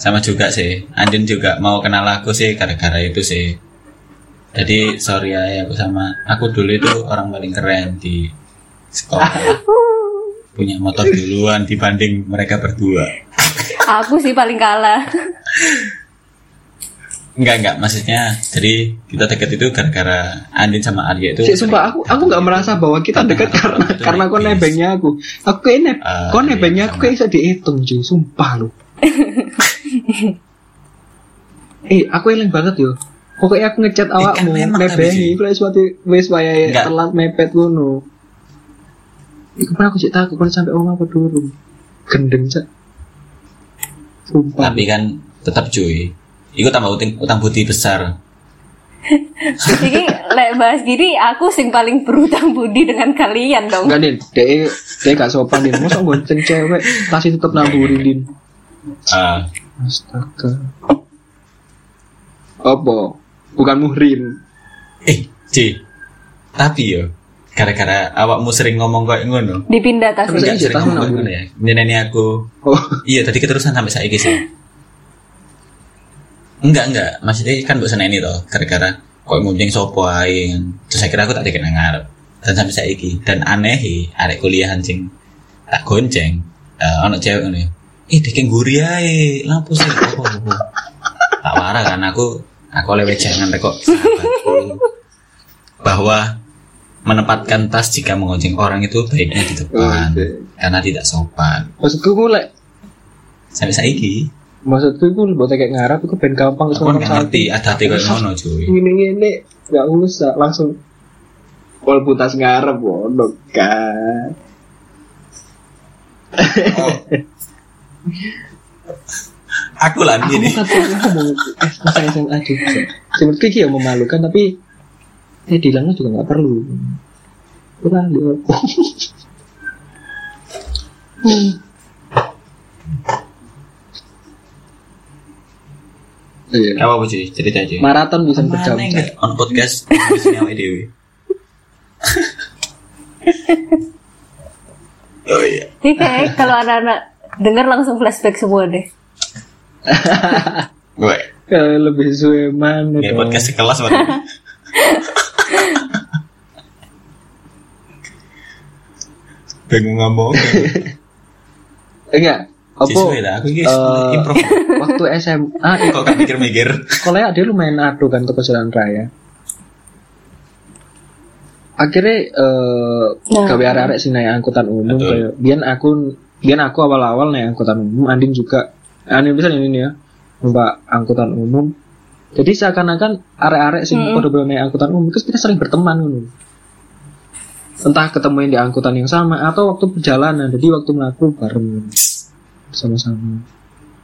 sama juga sih Andin juga mau kenal aku sih gara-gara itu sih jadi sorry ya aku sama aku dulu itu orang paling keren di sekolah (laughs) punya motor duluan dibanding mereka berdua Aku sih paling kalah. enggak enggak maksudnya jadi kita deket itu gara-gara Andin sama Arya itu Sik, sumpah aku aku nggak merasa bahwa kita dekat karena Itu karena kau nebengnya aku. Aku kayak neb, Ah, kau iya, nebengnya aku kayak bisa dihitung cuy, sumpah lu. (laughs) eh, aku eling banget yo. Pokoknya aku ngechat awakmu, memang tapi nebengi, sih. kalau suatu wes Enggak. telat mepet ngono. Iku pernah aku cek takut kalau sampai omah apa durung. Gendeng cak. Sumpah. tapi kan tetap cuy itu tambah utang, utang budi besar Jadi (laughs) lek bahas gini aku sing paling berutang budi dengan kalian dong. Enggak din, dia dia gak sopan din. Masa bonceng cewek, pasti tetep naburi din. Ah, Astaga. Apa? Bukan muhrim. eh C tapi yo gara-gara awakmu sering ngomong kayak ngono? Dipindah tas. Enggak Saya sering tahu ngomong kayak ngono ya. Nyeneni aku. Oh, iya tadi keterusan sampai saiki sih. Enggak enggak. Maksudnya kan mbok seneni toh gara-gara kok muncing sopo ae. Kan. terus akhirnya aku tak dikit nang ngarep. Dan sampai saiki. Dan aneh arek kuliahan sing tak gonceng eh ono cewek ngono ya. Ih diking guri ae. Lampu sih? Apa apa tak marah kan aku aku oleh jangan kok. Sahabatku (laughs) bahwa menempatkan tas jika mengonceng orang itu baiknya di depan Oke. karena tidak sopan maksudku gue lek sampai saiki maksudku gue buat kayak ngarap itu ben gampang aku kan nggak ngerti ada tiga ngono cuy Ini ini nggak usah langsung Wal butas ngarep wono kan. aku lah Aku ini eh masa SMA juga. Iki yang memalukan tapi eh dilangnya juga nggak perlu. Kurang dia. Iya. apa cuy cerita cuy Maraton bisa berjam. On podcast bisa nyawa dewi (laughs) Oh iya. Ini kayak kalau anak-anak dengar langsung flashback semua deh. Gue Kalau lebih suwe mana ya podcast sekelas berarti. (laughs) Bingung ngomong. (laughs) Enggak. Apa? Lah, aku eh, (laughs) improv. waktu SMA Kok gak mikir-mikir? sekolahnya ada lumayan adu kan ke jalan raya. Akhirnya eh Nah. gawe arek-arek sih naik angkutan umum kayak biar aku biar aku awal-awal naik angkutan umum, Andin juga Andin bisa ini nih ya, numpak angkutan umum. Jadi seakan-akan arek-arek sing Mm-mm. pada naik angkutan umum, kita sering berteman ngono. Entah ketemu yang di angkutan yang sama atau waktu perjalanan. Jadi waktu melaku bareng bersama-sama.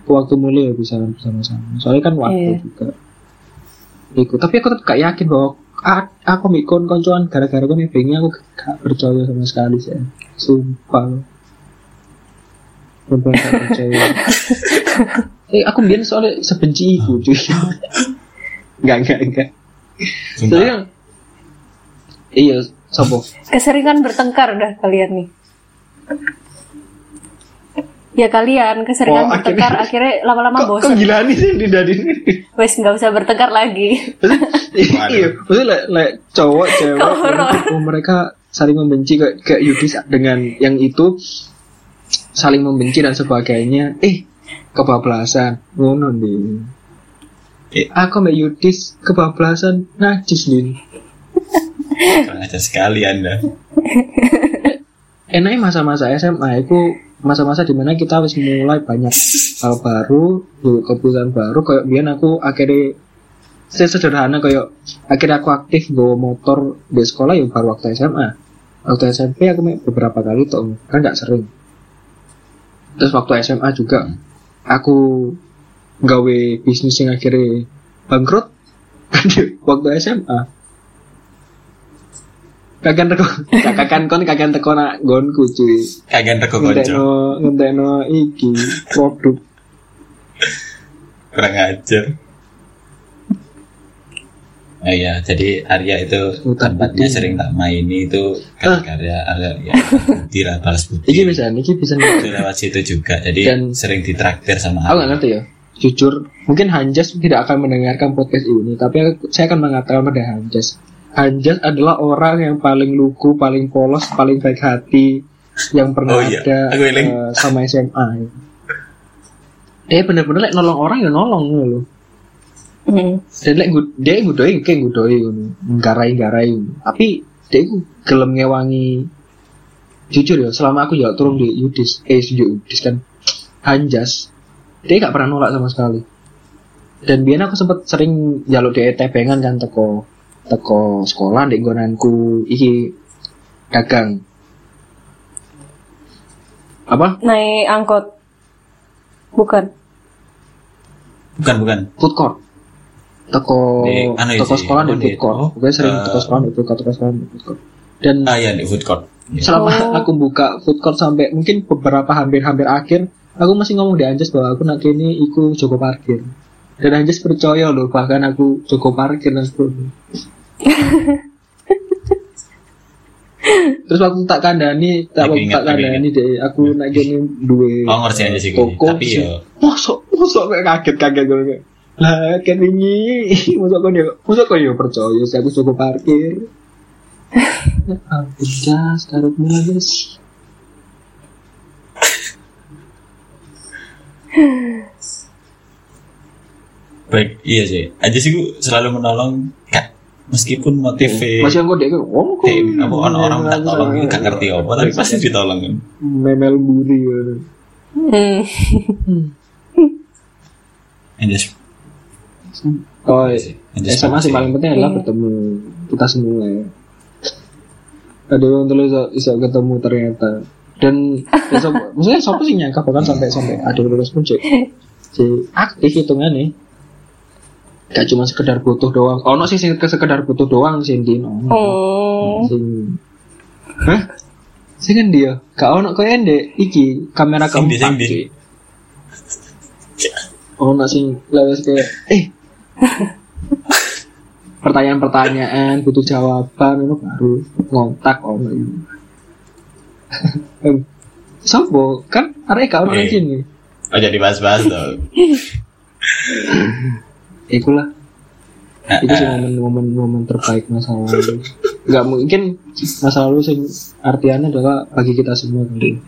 Waktu mulai ya bisa bersama-sama. Soalnya kan waktu Iya. juga. Ikut. Tapi aku tetap gak yakin bahwa aku mikon koncoan gara-gara kan nebengnya aku gak percaya sama sekali sih. Sumpah. Sumpah gak percaya. (laughs) eh aku biar soalnya sebenci iku cuy. (laughs) Enggak, enggak, enggak. Sumpah. yang Iya, sopo. Keseringan bertengkar dah kalian nih. Ya kalian keseringan Oh, bertengkar akhirnya lama-lama Kok, kok bosan. gila nih sih di dari ini? Wes nggak usah bertengkar lagi. iya, maksudnya like, like cowok, cewek, oh, mereka saling membenci kayak kayak Yudis dengan yang itu saling membenci dan sebagainya. Eh, kebablasan, ngono nih. Eh. Aku mbak Yudis kebablasan najis nih. Ajar sekali Anda. Enaknya masa-masa SMA itu masa-masa di mana kita harus mulai banyak (laughs) hal baru, yuk, keputusan baru. Kayak biar aku akhirnya saya sederhana kayak akhirnya aku aktif gue motor di sekolah ya baru waktu SMA. Waktu SMP aku beberapa kali tuh, kan nggak sering. Terus waktu SMA juga aku gawe bisnis yang akhirnya bangkrut (laughs) waktu SMA. Kagan teko, (laughs) kakan kon kagan teko nak gonku cuy. Kagan rego konco. Ngentekno ngentekno iki produk. Kurang ajar. Oh iya, jadi Arya itu tempatnya sering tak maini itu karya Arya ya budi lah balas budi. Iki bisa, iki bisa itu lewat situ juga. Jadi Dan- sering ditraktir sama Aku nggak Arya. ngerti ya. Jujur, mungkin Hanjas tidak akan mendengarkan podcast ini, tapi aku- saya akan mengatakan pada Hanjas. Hanjas adalah orang yang paling lugu, paling polos, paling baik hati yang pernah Oh iya, ada aku eh, sama SMA. Dia bener-bener like, nolong orang ya nolong loh. Hmm. Dan lek dia ngudoi kayak ngudoi ngono, nggarai-nggarai. Tapi dia iku gelem ngewangi jujur ya, selama aku ya turun di Yudis, eh di Yudis kan Hanjas, dia gak pernah nolak sama sekali. Dan biar aku sempet sering jaluk di tebengan kan teko teko sekolah di nggonanku iki dagang. Apa? Naik angkot. Bukan. Bukan bukan. Food court. Teko Di- anu isi, sekolah di food court. oh, Gue sering eh, teko sekolah di food court, teko sekolah di food court. Dan Ah ya di food court. Ya. selama Oh. aku buka food court sampai mungkin beberapa hampir-hampir akhir aku masih ngomong di Anjas bahwa aku nak ini iku Joko parkir dan Anjas percaya loh bahkan aku Joko parkir dan sebagainya (laughs) terus waktu tak kandani tak Aku waktu tak kandani deh aku nak ini dua Oh ngerti aja sih toko Tapi ya mosok mosok kayak kaget kaget gue lah kan ini (laughs) mosok kau dia mosok kau ya percaya sih aku Joko parkir (laughs) Ya karut mulai guys baik iya sih. Aja sih gue selalu menolong kak meskipun motifnya masih yang gue dek oh kok apa orang-orang minta tolong ini gak ngerti apa tapi pasti ditolong kan. memel buri ya. Hmm. And just oh Iya. sih. Just SMA sih paling penting adalah Iya. bertemu kita semua ya. Ada yang terus bisa, bisa ketemu ternyata. Dan ya, sopo- (laughs) maksudnya siapa sih nyangka bahkan sampai sampai ada yang lulus pun cek cek aktif hitungannya. Gak cuma sekedar butuh doang. Oh no sih sing sekedar butuh doang sih di no Oh. sing hah? Sing kan dia? Gak ono kau ende iki kamera Sing di, sing di. cuy. ono sing lewes kayak eh pertanyaan-pertanyaan butuh jawaban itu baru ngontak ono ini Sopo kan arek Eh. nang sini. Oh jadi bahas-bahas tuh. Iku lah. Nah, Itu sih eh, momen-momen momen terbaik masa lalu. Gak mungkin masa lalu sing artiannya adalah bagi kita semua kali.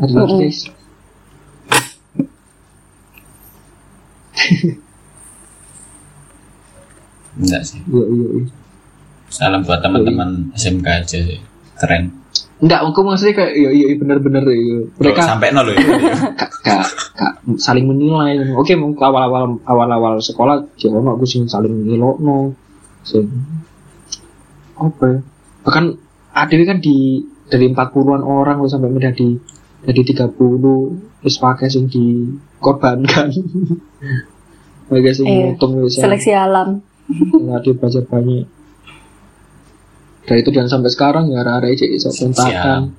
Ada lagi Mm-mm. guys. (laughs) enggak sih. Iya iya iya. Salam buat teman-teman SMK aja sih. Keren. Enggak, aku maksudnya kayak iya iya bener-bener iya. Mereka Loh, sampai nol loh ya. (laughs) kak, kak, kak, saling menilai oke mungkin awal-awal awal-awal sekolah ya ono aku sing saling ngelokno sing apa ya bahkan ada kan di dari 40-an orang loh sampai menjadi jadi 30 terus pakai sing dikorbankan (laughs) pakai sing Iya, ngitung bisa Seleksi alam. ada belajar banyak dari itu dan sampai sekarang ya arah-arah cek iso kontakan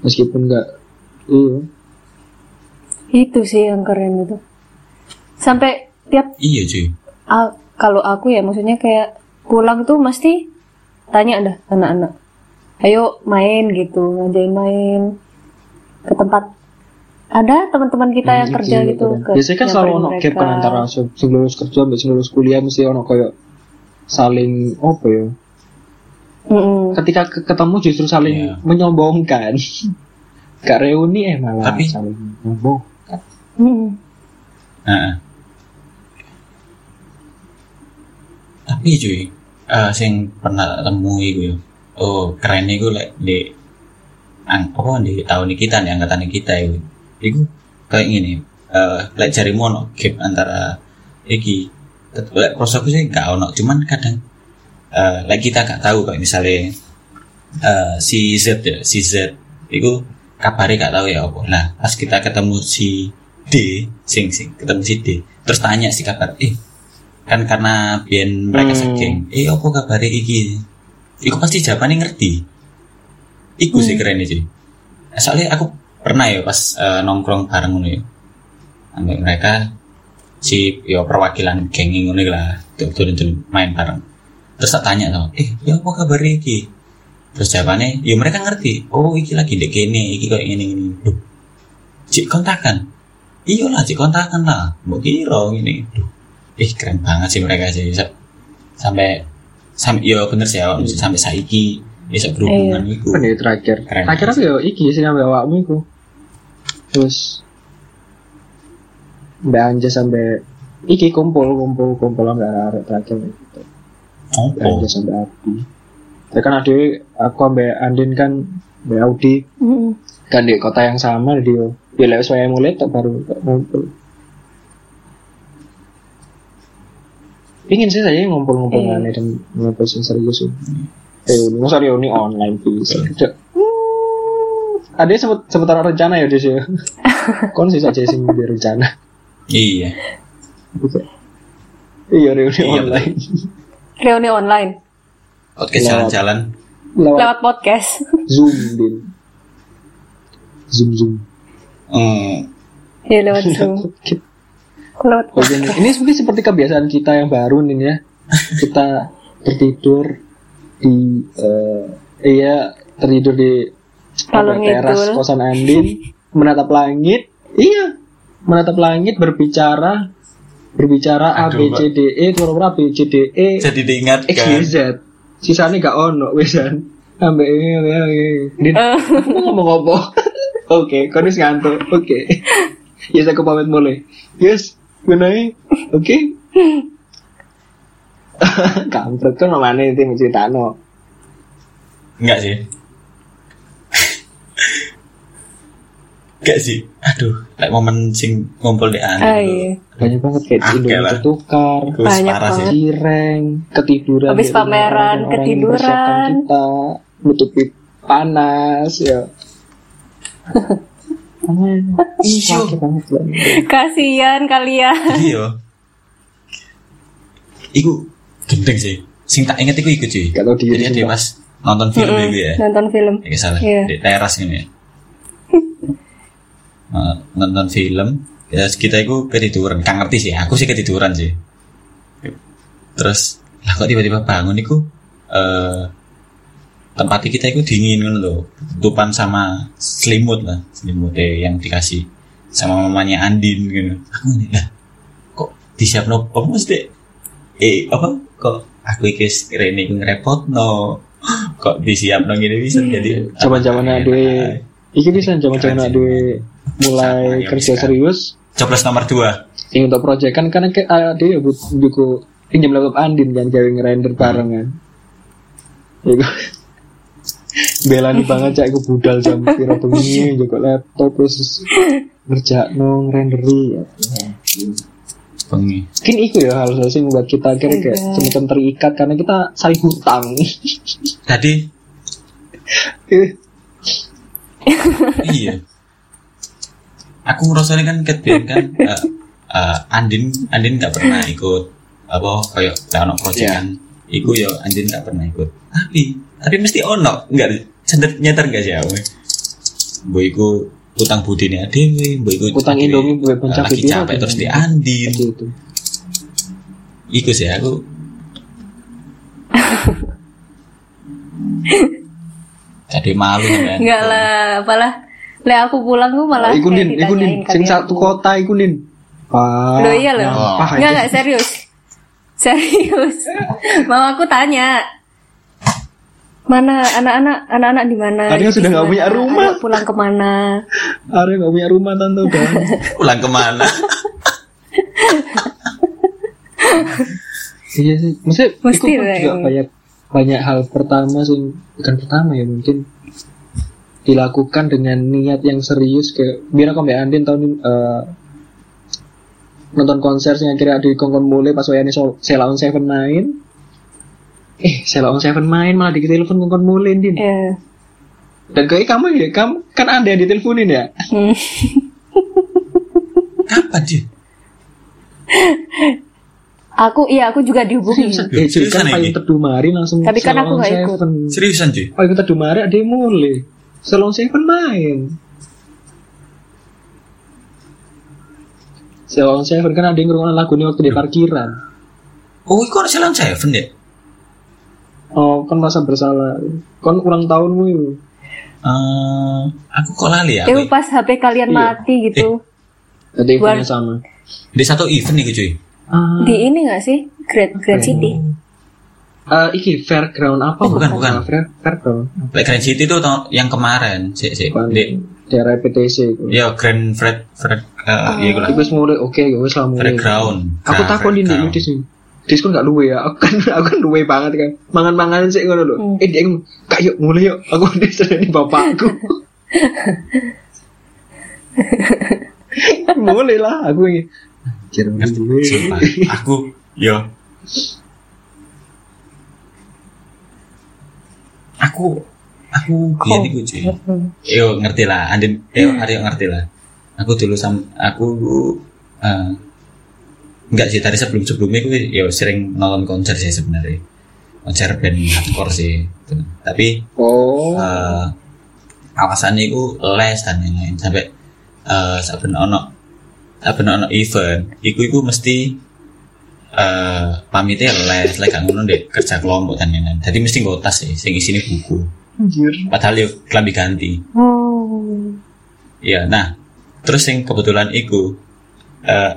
meskipun enggak iya Itu sih yang keren itu. Sampai tiap Iya cuy. a- kalau aku ya maksudnya kayak pulang tuh mesti tanya dah anak-anak. Ayo main gitu, ngajain main ke tempat ada teman-teman kita yang Hmm, kerja iya, gitu. keren. ke- Biasanya kan selalu ono gap kan antara se- sing lulus kerja sampai sing lulus kuliah mesti ono koyo saling apa ya? Mm-mm. Ketika ke- ketemu justru saling Iya. menyombongkan. (laughs) Gak reuni eh malah Tapi- saling nyombong. Mm-mm. Heeh. Tapi cuy, eh sing pernah ketemu iku yo. Oh, keren iku lek di ang, apa di tahun kita nih angkatan kita iku. Iku kayak gini. Eh lek jarimu ono gap antara iki tetep lek prosoku sih gak ono, cuman kadang eh lek kita gak tahu kayak misalnya eh si Z ya, si Z iku kabarnya gak tahu ya apa. Nah, pas kita ketemu si D, sing sing ketemu si D, terus tanya si kabar, eh kan karena biar mereka Hmm. segeng, eh apa kabarnya iki? Iku pasti jawabannya ngerti. Iku sih keren sih. Soalnya aku pernah ya pas eh, nongkrong bareng ngono ya. Ambek mereka si yo perwakilan geng ngono iku lah, turun-turun main bareng. Terus tak tanya tau, eh ya apa kabarnya iki? Terus jawabannya, ya mereka ngerti. Oh, iki lagi dek kene, iki kayak gini gini. Duh, cik kontakan. Iya lah, cik kontakan lah. Mau kira gini. Duh, ih keren banget sih mereka sih. Sa- Sampai sampai ya bener sih awak sampai saiki bisa berhubungan itu. Apa nih terakhir? Keren Terakhir apa ya iki sing sampai awakmu iku. Terus Mbak Anja sampai iki kumpul kumpul kumpul sampai arek terakhir gitu. Mbak Oh, Anja sampai Abi. Ya kan ada aku sampai Andin kan Mbak Audi Mm-mm. kan di kota yang sama dia ya lewat saya mulai tak baru tak ngumpul Pingin sih saya ngumpul-ngumpul aneh dan ngumpul serius reuni masa reuni online bisa Cek. Ada sebut seputar rencana ya Des ya (laughs) kon sih saja sing di rencana iya. iya reuni Iya, online Reuni online Podcast jalan-jalan. lewat lewat podcast. zoom din zoom zoom Hmm, ya lewat Zoom. (laughs) Lewat Oke, nih. ini mungkin seperti kebiasaan kita yang baru nih ya. Kita tertidur di eh iya tertidur di Kalau teras ngidul. kosan Andin, menatap langit. Iya, menatap langit berbicara berbicara A B C D E turun A B C D E jadi X diingatkan. Y Z. Sisanya gak ono wesan. Sampai Din, Eh. Mau ngomong apa? (laughs) Oke, kau ini ngantuk. Oke. (laughs) Yes, aku pamit mulai. Yes, gunai. Oke. (laughs) Kampret kan mana itu menceritano. Enggak sih. Enggak sih. Aduh, kayak momen sing ngumpul di Ah, aneh. iya. Banyak banget kayak Ah, tertukar, Gue Banyak banget. cireng, ketiduran. Habis pameran, ketiduran. Kita nutupi panas ya. (laughs) Iya. Bang. Kasihan kalian. Iya. Iku gendeng sih. Sing tak inget iku iku cuy. Gak Jadi dia sumpah. pas nonton film Mm-mm. itu ya. Nonton film. Ya salah. Iya. Di teras ini ya. Eh, nonton film. Ya kita itu ketiduran. Kan ngerti sih. Aku sih ketiduran sih. Terus lah kok tiba-tiba bangun iku eh tempat kita itu dingin kan loh tutupan sama selimut lah. Selimut deh yang dikasih sama mamanya Andin gitu. Aku nih lah kok disiap no apa mesti? Eh apa? Kok aku iki rene ngerepot no kok disiap no gini bisa jadi Zaman-zaman ade iki bisa Keren sih. ade mulai Sangat kerja serius coblos nomor dua yang untuk proyek kan karena ke ade ya buat juga pinjam laptop Andin kan gawe ngerender bareng kan. Iku (laughs) belani banget cak iku budal jam piro bengi juga laptop terus ngerjakno ngerenderi ya. bengi Mungkin itu ya hal sih membuat kita akhirnya kayak Iya. semacam terikat karena kita saling hutang. tadi (laughs) (laughs) iya aku ngerasanya kan ketbian kan (laughs) eh, eh, Andin Andin nggak pernah ikut apa kayak ono project Iya. kan iku ya Andin nggak pernah ikut tapi tapi mesti ono nggak cender nyetar nggak sih aku bu iku utang budi nih adewe bu iku Utang Indomie pencapek lagi capek terus di Andin? Itu. iku sih aku (laughs) jadi malu (laughs) kan Enggak lah, apalah. Le aku pulang gue malah Iku kayak nin, iku nin, ditanyain sing kalian. satu kota iku nin. Wah, Loh iya loh. Enggak enggak serius. (laughs) Serius. Mama aku tanya. Mana anak-anak anak-anak di mana? Arya sudah (laughs) nggak punya rumah. Arya pulang ke mana? Arya gak punya rumah tante udah. pulang ke mana iya sih, maksudnya Mesti lah, juga iya. Banyak hal pertama sih, bukan pertama ya mungkin dilakukan dengan niat yang serius kayak biar aku mbak Andin tahun ini eh, nonton konser sing akhirnya di kongkon mulai pas wayane so, Sela on Seven main eh Sela on Seven main malah di telepon kongkon mulai Din Ya. dan kayak kamu ya kamu kan ada yang diteleponin ya Hmm. kapan dia (laughs) Aku iya aku juga dihubungin. eh Seriusan kan paling ini? teduh mari langsung Tapi kan aku nggak ikut. Seriusan cuy paling teduh mari ada yang mulai Sela on Seven main Sela on Seven kan ada yang ngurungan lagu ini waktu di parkiran oh itu orang Ceylon Seven ya Oh, kan merasa bersalah. Kan ulang tahunmu itu. Eh, aku kok lali ya Itu pas HP kalian Iya. mati gitu. Jadi Buat- eventnya sama. di satu event nih cuy Ah, Di ini gak sih? Grand Grand City. eh, iki fairground apa? Oh, bukan, bukan. Fair, fairground. Like Grand City itu tau- yang kemarin sih sih di Daerah PTC itu. ya Grand Fred Fred uh, iya gue Iku wis mulai oke, ya wis lah mulai. Fairground Aku takon di di dis dis kan gak luwe ya. Aku kan (laughs) aku kan luwe banget kan. Mangan-mangan sih ngono lho. Hmm. Eh dia ngomong, "Kak yuk mulai yuk." Aku (laughs) dis ini bapakku. (laughs) mulai lah aku ini. Anjir, luwe. Sumpah, aku yo. Aku aku biar iku cuy. Yo ngerti lah Andin. Yo Aryo ngerti lah. Aku dulu sam aku eh, enggak sih tadi sebelum sebelumnya aku yo sering nonton konser sih sebenarnya. Konser band hardcore sih gitu. tapi Oh. eh alasannya itu les dan lain-lain. Sampai eh saben ono saben ono event iku iku mesti eh pamitnya les lek gak ngono deh kerja kelompok dan lain-lain jadi mesti nggo tas sih sing isine buku Anjir. padahal yo klambi ganti Oh. Iya, nah terus yang kebetulan iku eh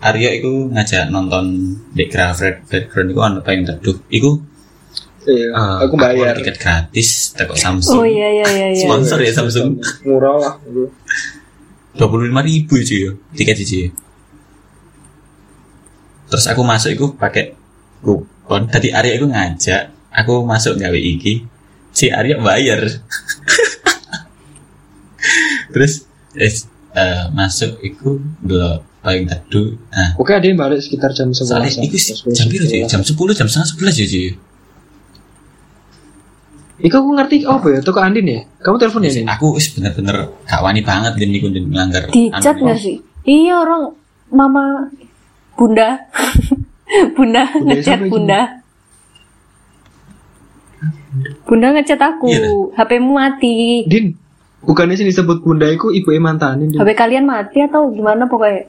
Aryo iku ngajak nonton di Fred Background iku ono paling teduh iku Iya, eh, aku bayar. tiket gratis teko Samsung Oh iya iya iya iya. sponsor ya Samsung Murah lah. (laughs) dua puluh lima ribu cuy yo tiket cuy terus aku masuk itu pakai kupon. Tadi Arya itu ngajak aku masuk gawe iki. Si Arya bayar. (laughs) Terus eh, eh, masuk itu belum paling teduh nah. Oke, ada yang balik sekitar jam 11. soalnya itu jam berapa cuy jam sepuluh jam setengah sebelas ya cuy Iku aku ngerti apa ya? Toko Andin ya? Kamu telepon ya nih? aku wis bener-bener gak wani banget dan niku dan melanggar Dicat anu, gak sih? Iya orang mama bunda (laughs) bunda Bunda ngechat siapa itu? bunda bunda ngechat aku Iya, HP-mu mati Din, bukannya sih disebut bunda iku ibu mantanin Din. HP kalian mati atau gimana pokoknya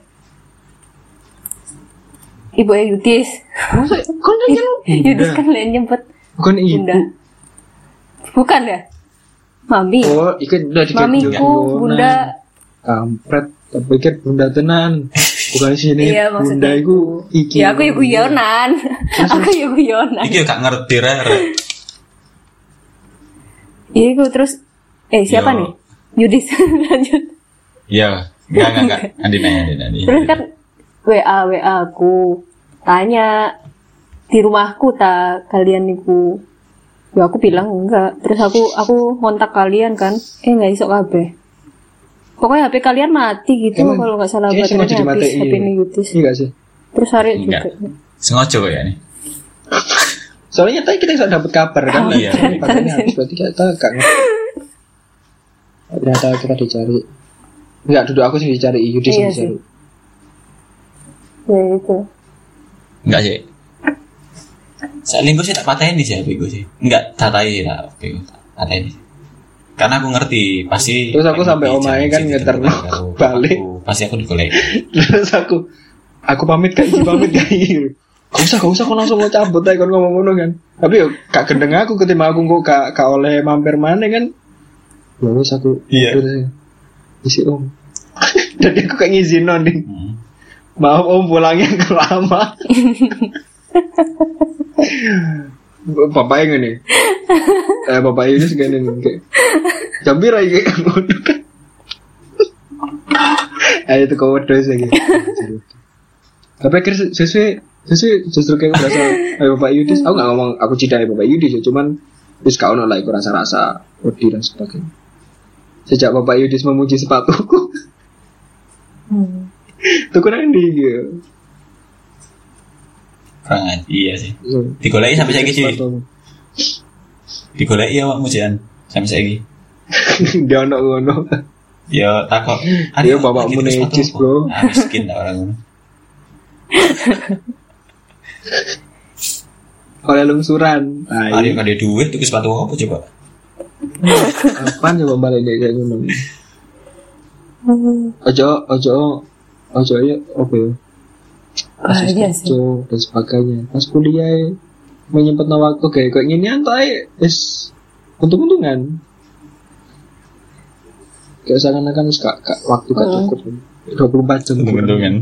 Ibu ya Yudis Masa, (laughs) kan kan Yudis kan kalian nyebut Bukan ibu. bunda Bukan ya? Mami. Oh, ikan udah dikit Mamiku, bunda. Kampret, tak pikir bunda tenan. Bukan sini. Iya, bunda maksudnya iku iki. Ya aku ibu Yonan. aku ibu Yonan. Iki gak ngerti rere. Iya, aku terus eh siapa Yo. nih? Yudis (laughs) lanjut. Iya, enggak enggak enggak. Andi nanya, Andi nanya. Terus kan WA WA aku tanya di rumahku tak kalian niku. Ya aku bilang enggak. Terus aku aku kontak kalian kan. Eh enggak iso kabeh. Pokoknya HP kalian mati gitu Emang, kalau nggak salah sengaja baterainya habis dimatiin. HP ini. Iya gak sih? Terus hari Enggak. juga. Sengaja kok ya nih. Soalnya tadi kita bisa dapat kabar kan. Iya. Ini baterainya habis berarti kita gak ngerti. Ternyata kita dicari. Enggak, duduk aku sih dicari, Yudi sih Iya dicari. Ya gitu. Enggak sih. Saya lingkup sih tak patahin sih HP gue sih. Enggak, tatai lah HP gue. Patahin. Karena aku ngerti pasti Terus aku sampai jalan kan (laughs) karo balik. aku. Pasti aku digolek. (laughs) Terus aku aku pamit Iki pamit Iki. Gak usah, gak usah, kau langsung mau cabut aja kon ngomong ngono kan. Tapi yo kak gendeng aku ketimbang aku kok kak kak oleh mampir mana kan. Wis aku Iya. terus isi om. (laughs) Jadi aku kayak ngizin nih. Hmm. Maaf om pulangnya lama. Bapak yang ini. Eh bapak ini segini nih kayak. Jambir aja kayak ngono kan. Ayo kau terus lagi. Tapi akhirnya sesuai sesuai justru kayak berasa ayo bapak Yudis. Aku nggak ngomong aku cidai bapak Yudis ya, cuman wis kau nolak aku rasa-rasa wedi dan sebagainya. Sejak bapak Yudis memuji sepatuku, Hmm. tuh kurang di gitu. Kurang aja. Iya sih. Digoleki sampai saiki sih. Digoleki ya awakmu Jan. Sampai saiki. (laughs) Dia ono ngono. Ya takut. Iya, bapakmu necis, bro. Ah, miskin lah orang ngono. Oleh lungsuran. Nah, kalau ada duit tuh sepatu apa coba? kapan coba balik kayak ngono? Ojo, ojo, ojo ya, oke ya. Bahaya sih. Ojo dan sebagainya. Pas kuliah ya, menyempatkan waktu kayak kayak gini antai, es untung-untungan. Kayak seakan-akan gak, gak waktu gak cukup. 24 jam. Untung-untungan.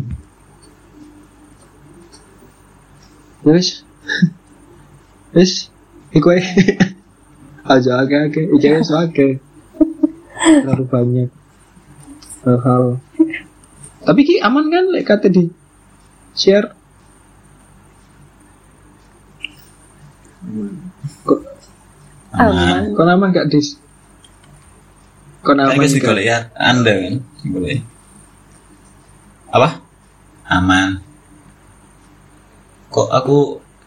Ya wis. (laughs) Wis, iku ae. (laughs) Aja akeh-akeh, iki wis akeh. Terlalu banyak hal-hal. Tapi ki aman kan lek kate di share. Kok Aman. kok aman gak dis? Kok aman guys gak? digolek ya Anda kan digolek. Apa? Aman. Kok aku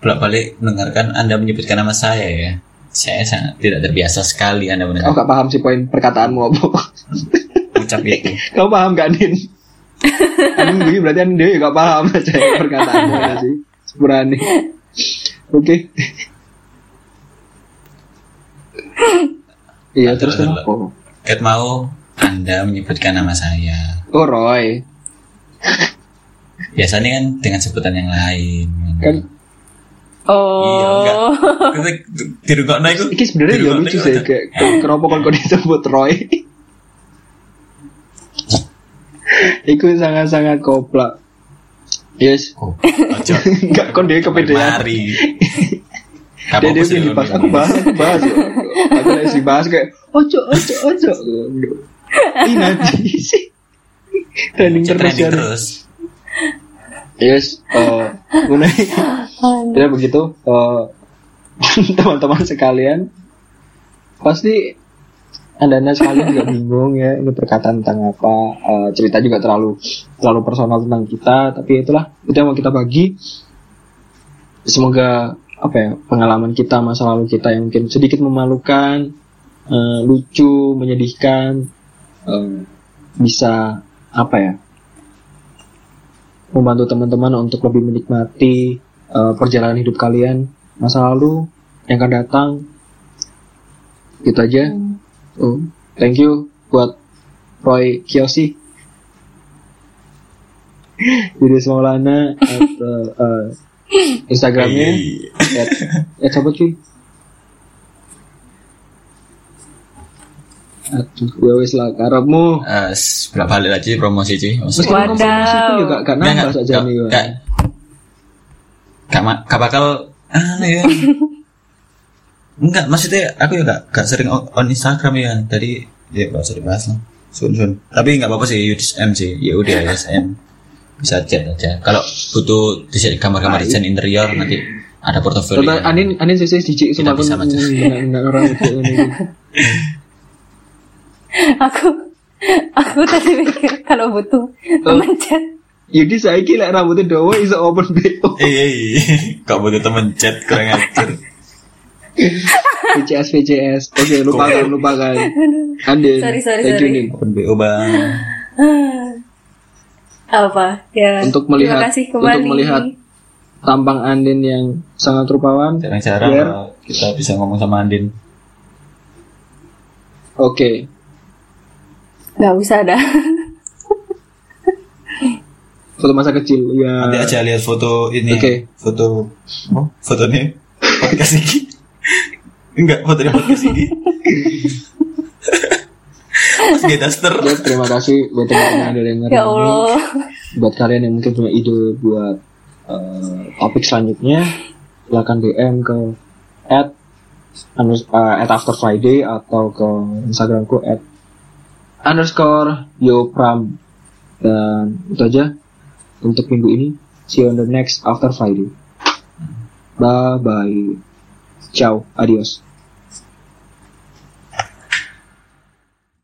bolak-balik mendengarkan Anda menyebutkan nama saya ya? Saya sangat tidak terbiasa sekali Anda Kau mendengar gak paham sih poin perkataanmu apa? ucap itu. (laughs) Kau paham gak Din? Begini berarti dia gak paham (laughs) aja perkataanmu ya sih. Berani. Oke. (laughs) Iya terus kenapa? Ket mau Anda menyebutkan nama saya. Oh Roy. (laughs) Biasanya kan dengan sebutan yang lain. Kan Iya, enggak. Oh. Kita di rumah itu. ini sebenarnya ya lucu sih kayak kenapa kan kau disebut Roy? Iku sangat-sangat koplak. Yes. Oh, (laughs) ojo. Enggak kon dia kepedean. Mari. (laughs) Dia dia pengen dibahas. Aku bahas, aku bahas. ya. Aku lagi sih bahas kayak ojo ojo ojo. Ini nanti sih. Trending terus ya. terus. Yes. eh mengenai ya begitu eh, (laughs) teman-teman sekalian pasti anda anda sekalian juga bingung ya ini perkataan tentang apa. Eh, cerita juga terlalu terlalu personal tentang kita tapi itulah itu yang mau kita bagi. Semoga apa ya pengalaman kita masa lalu kita yang mungkin sedikit memalukan eh, lucu menyedihkan eh, bisa apa ya membantu teman-teman untuk lebih menikmati eh, perjalanan hidup kalian masa lalu yang akan datang. Gitu aja oh, thank you buat Roy Kiyoshi. (laughs) Yudis Maulana atau (laughs) eh, Instagramnya. Iya. at, at apa cuy? Aduh, ya wis lah karepmu. Eh, berapa balik lagi promosi sih maksudnya Wadaw. promosi pun juga gak nambah saja nih. Gak, ma- gak bakal anu ya (laughs) enggak maksudnya aku ya gak, gak sering on, on Instagram ya. Tadi ya gak usah dibahas lah. Sun sun. Tapi nggak apa-apa sih UDSM sih. Ya udah UDSM bisa chat aja. Kalau butuh desain gambar-gambar desain interior nanti ada portofolio. Tata anin anin dicik Kita sama enggak enggak orang itu (laughs) aku aku tadi mikir kalau butuh Oh. teman chat. Jadi saya kira rambutnya dawa iso open BO. eh eh kau butuh temen chat kurang ajar VCS VCS. Oke, lupakan lupakan. (laughs) Andin. Sorry, sorry, thank you, sorry. BO bang (sighs) apa ya Untuk melihat- untuk melihat Tampang Andin yang sangat rupawan. jarang-jarang Biar- kita bisa ngomong sama Andin Oke. nggak usah dah (laughs) Foto masa kecil ya. Nanti aja lihat foto ini. Oke. Foto oh, foto nih podcast ini. Enggak, foto di podcast ini. Mas Gay Duster. Ya, terima kasih buat teman-teman yang udah dengerin ya ini. allah Buat kalian yang mungkin punya ide buat eh, topik selanjutnya, silakan DM ke at eh, at after Friday atau ke Instagramku at underscore yopram dan itu aja untuk minggu ini. See you on the next after Friday. Bye bye. Chao, adiós.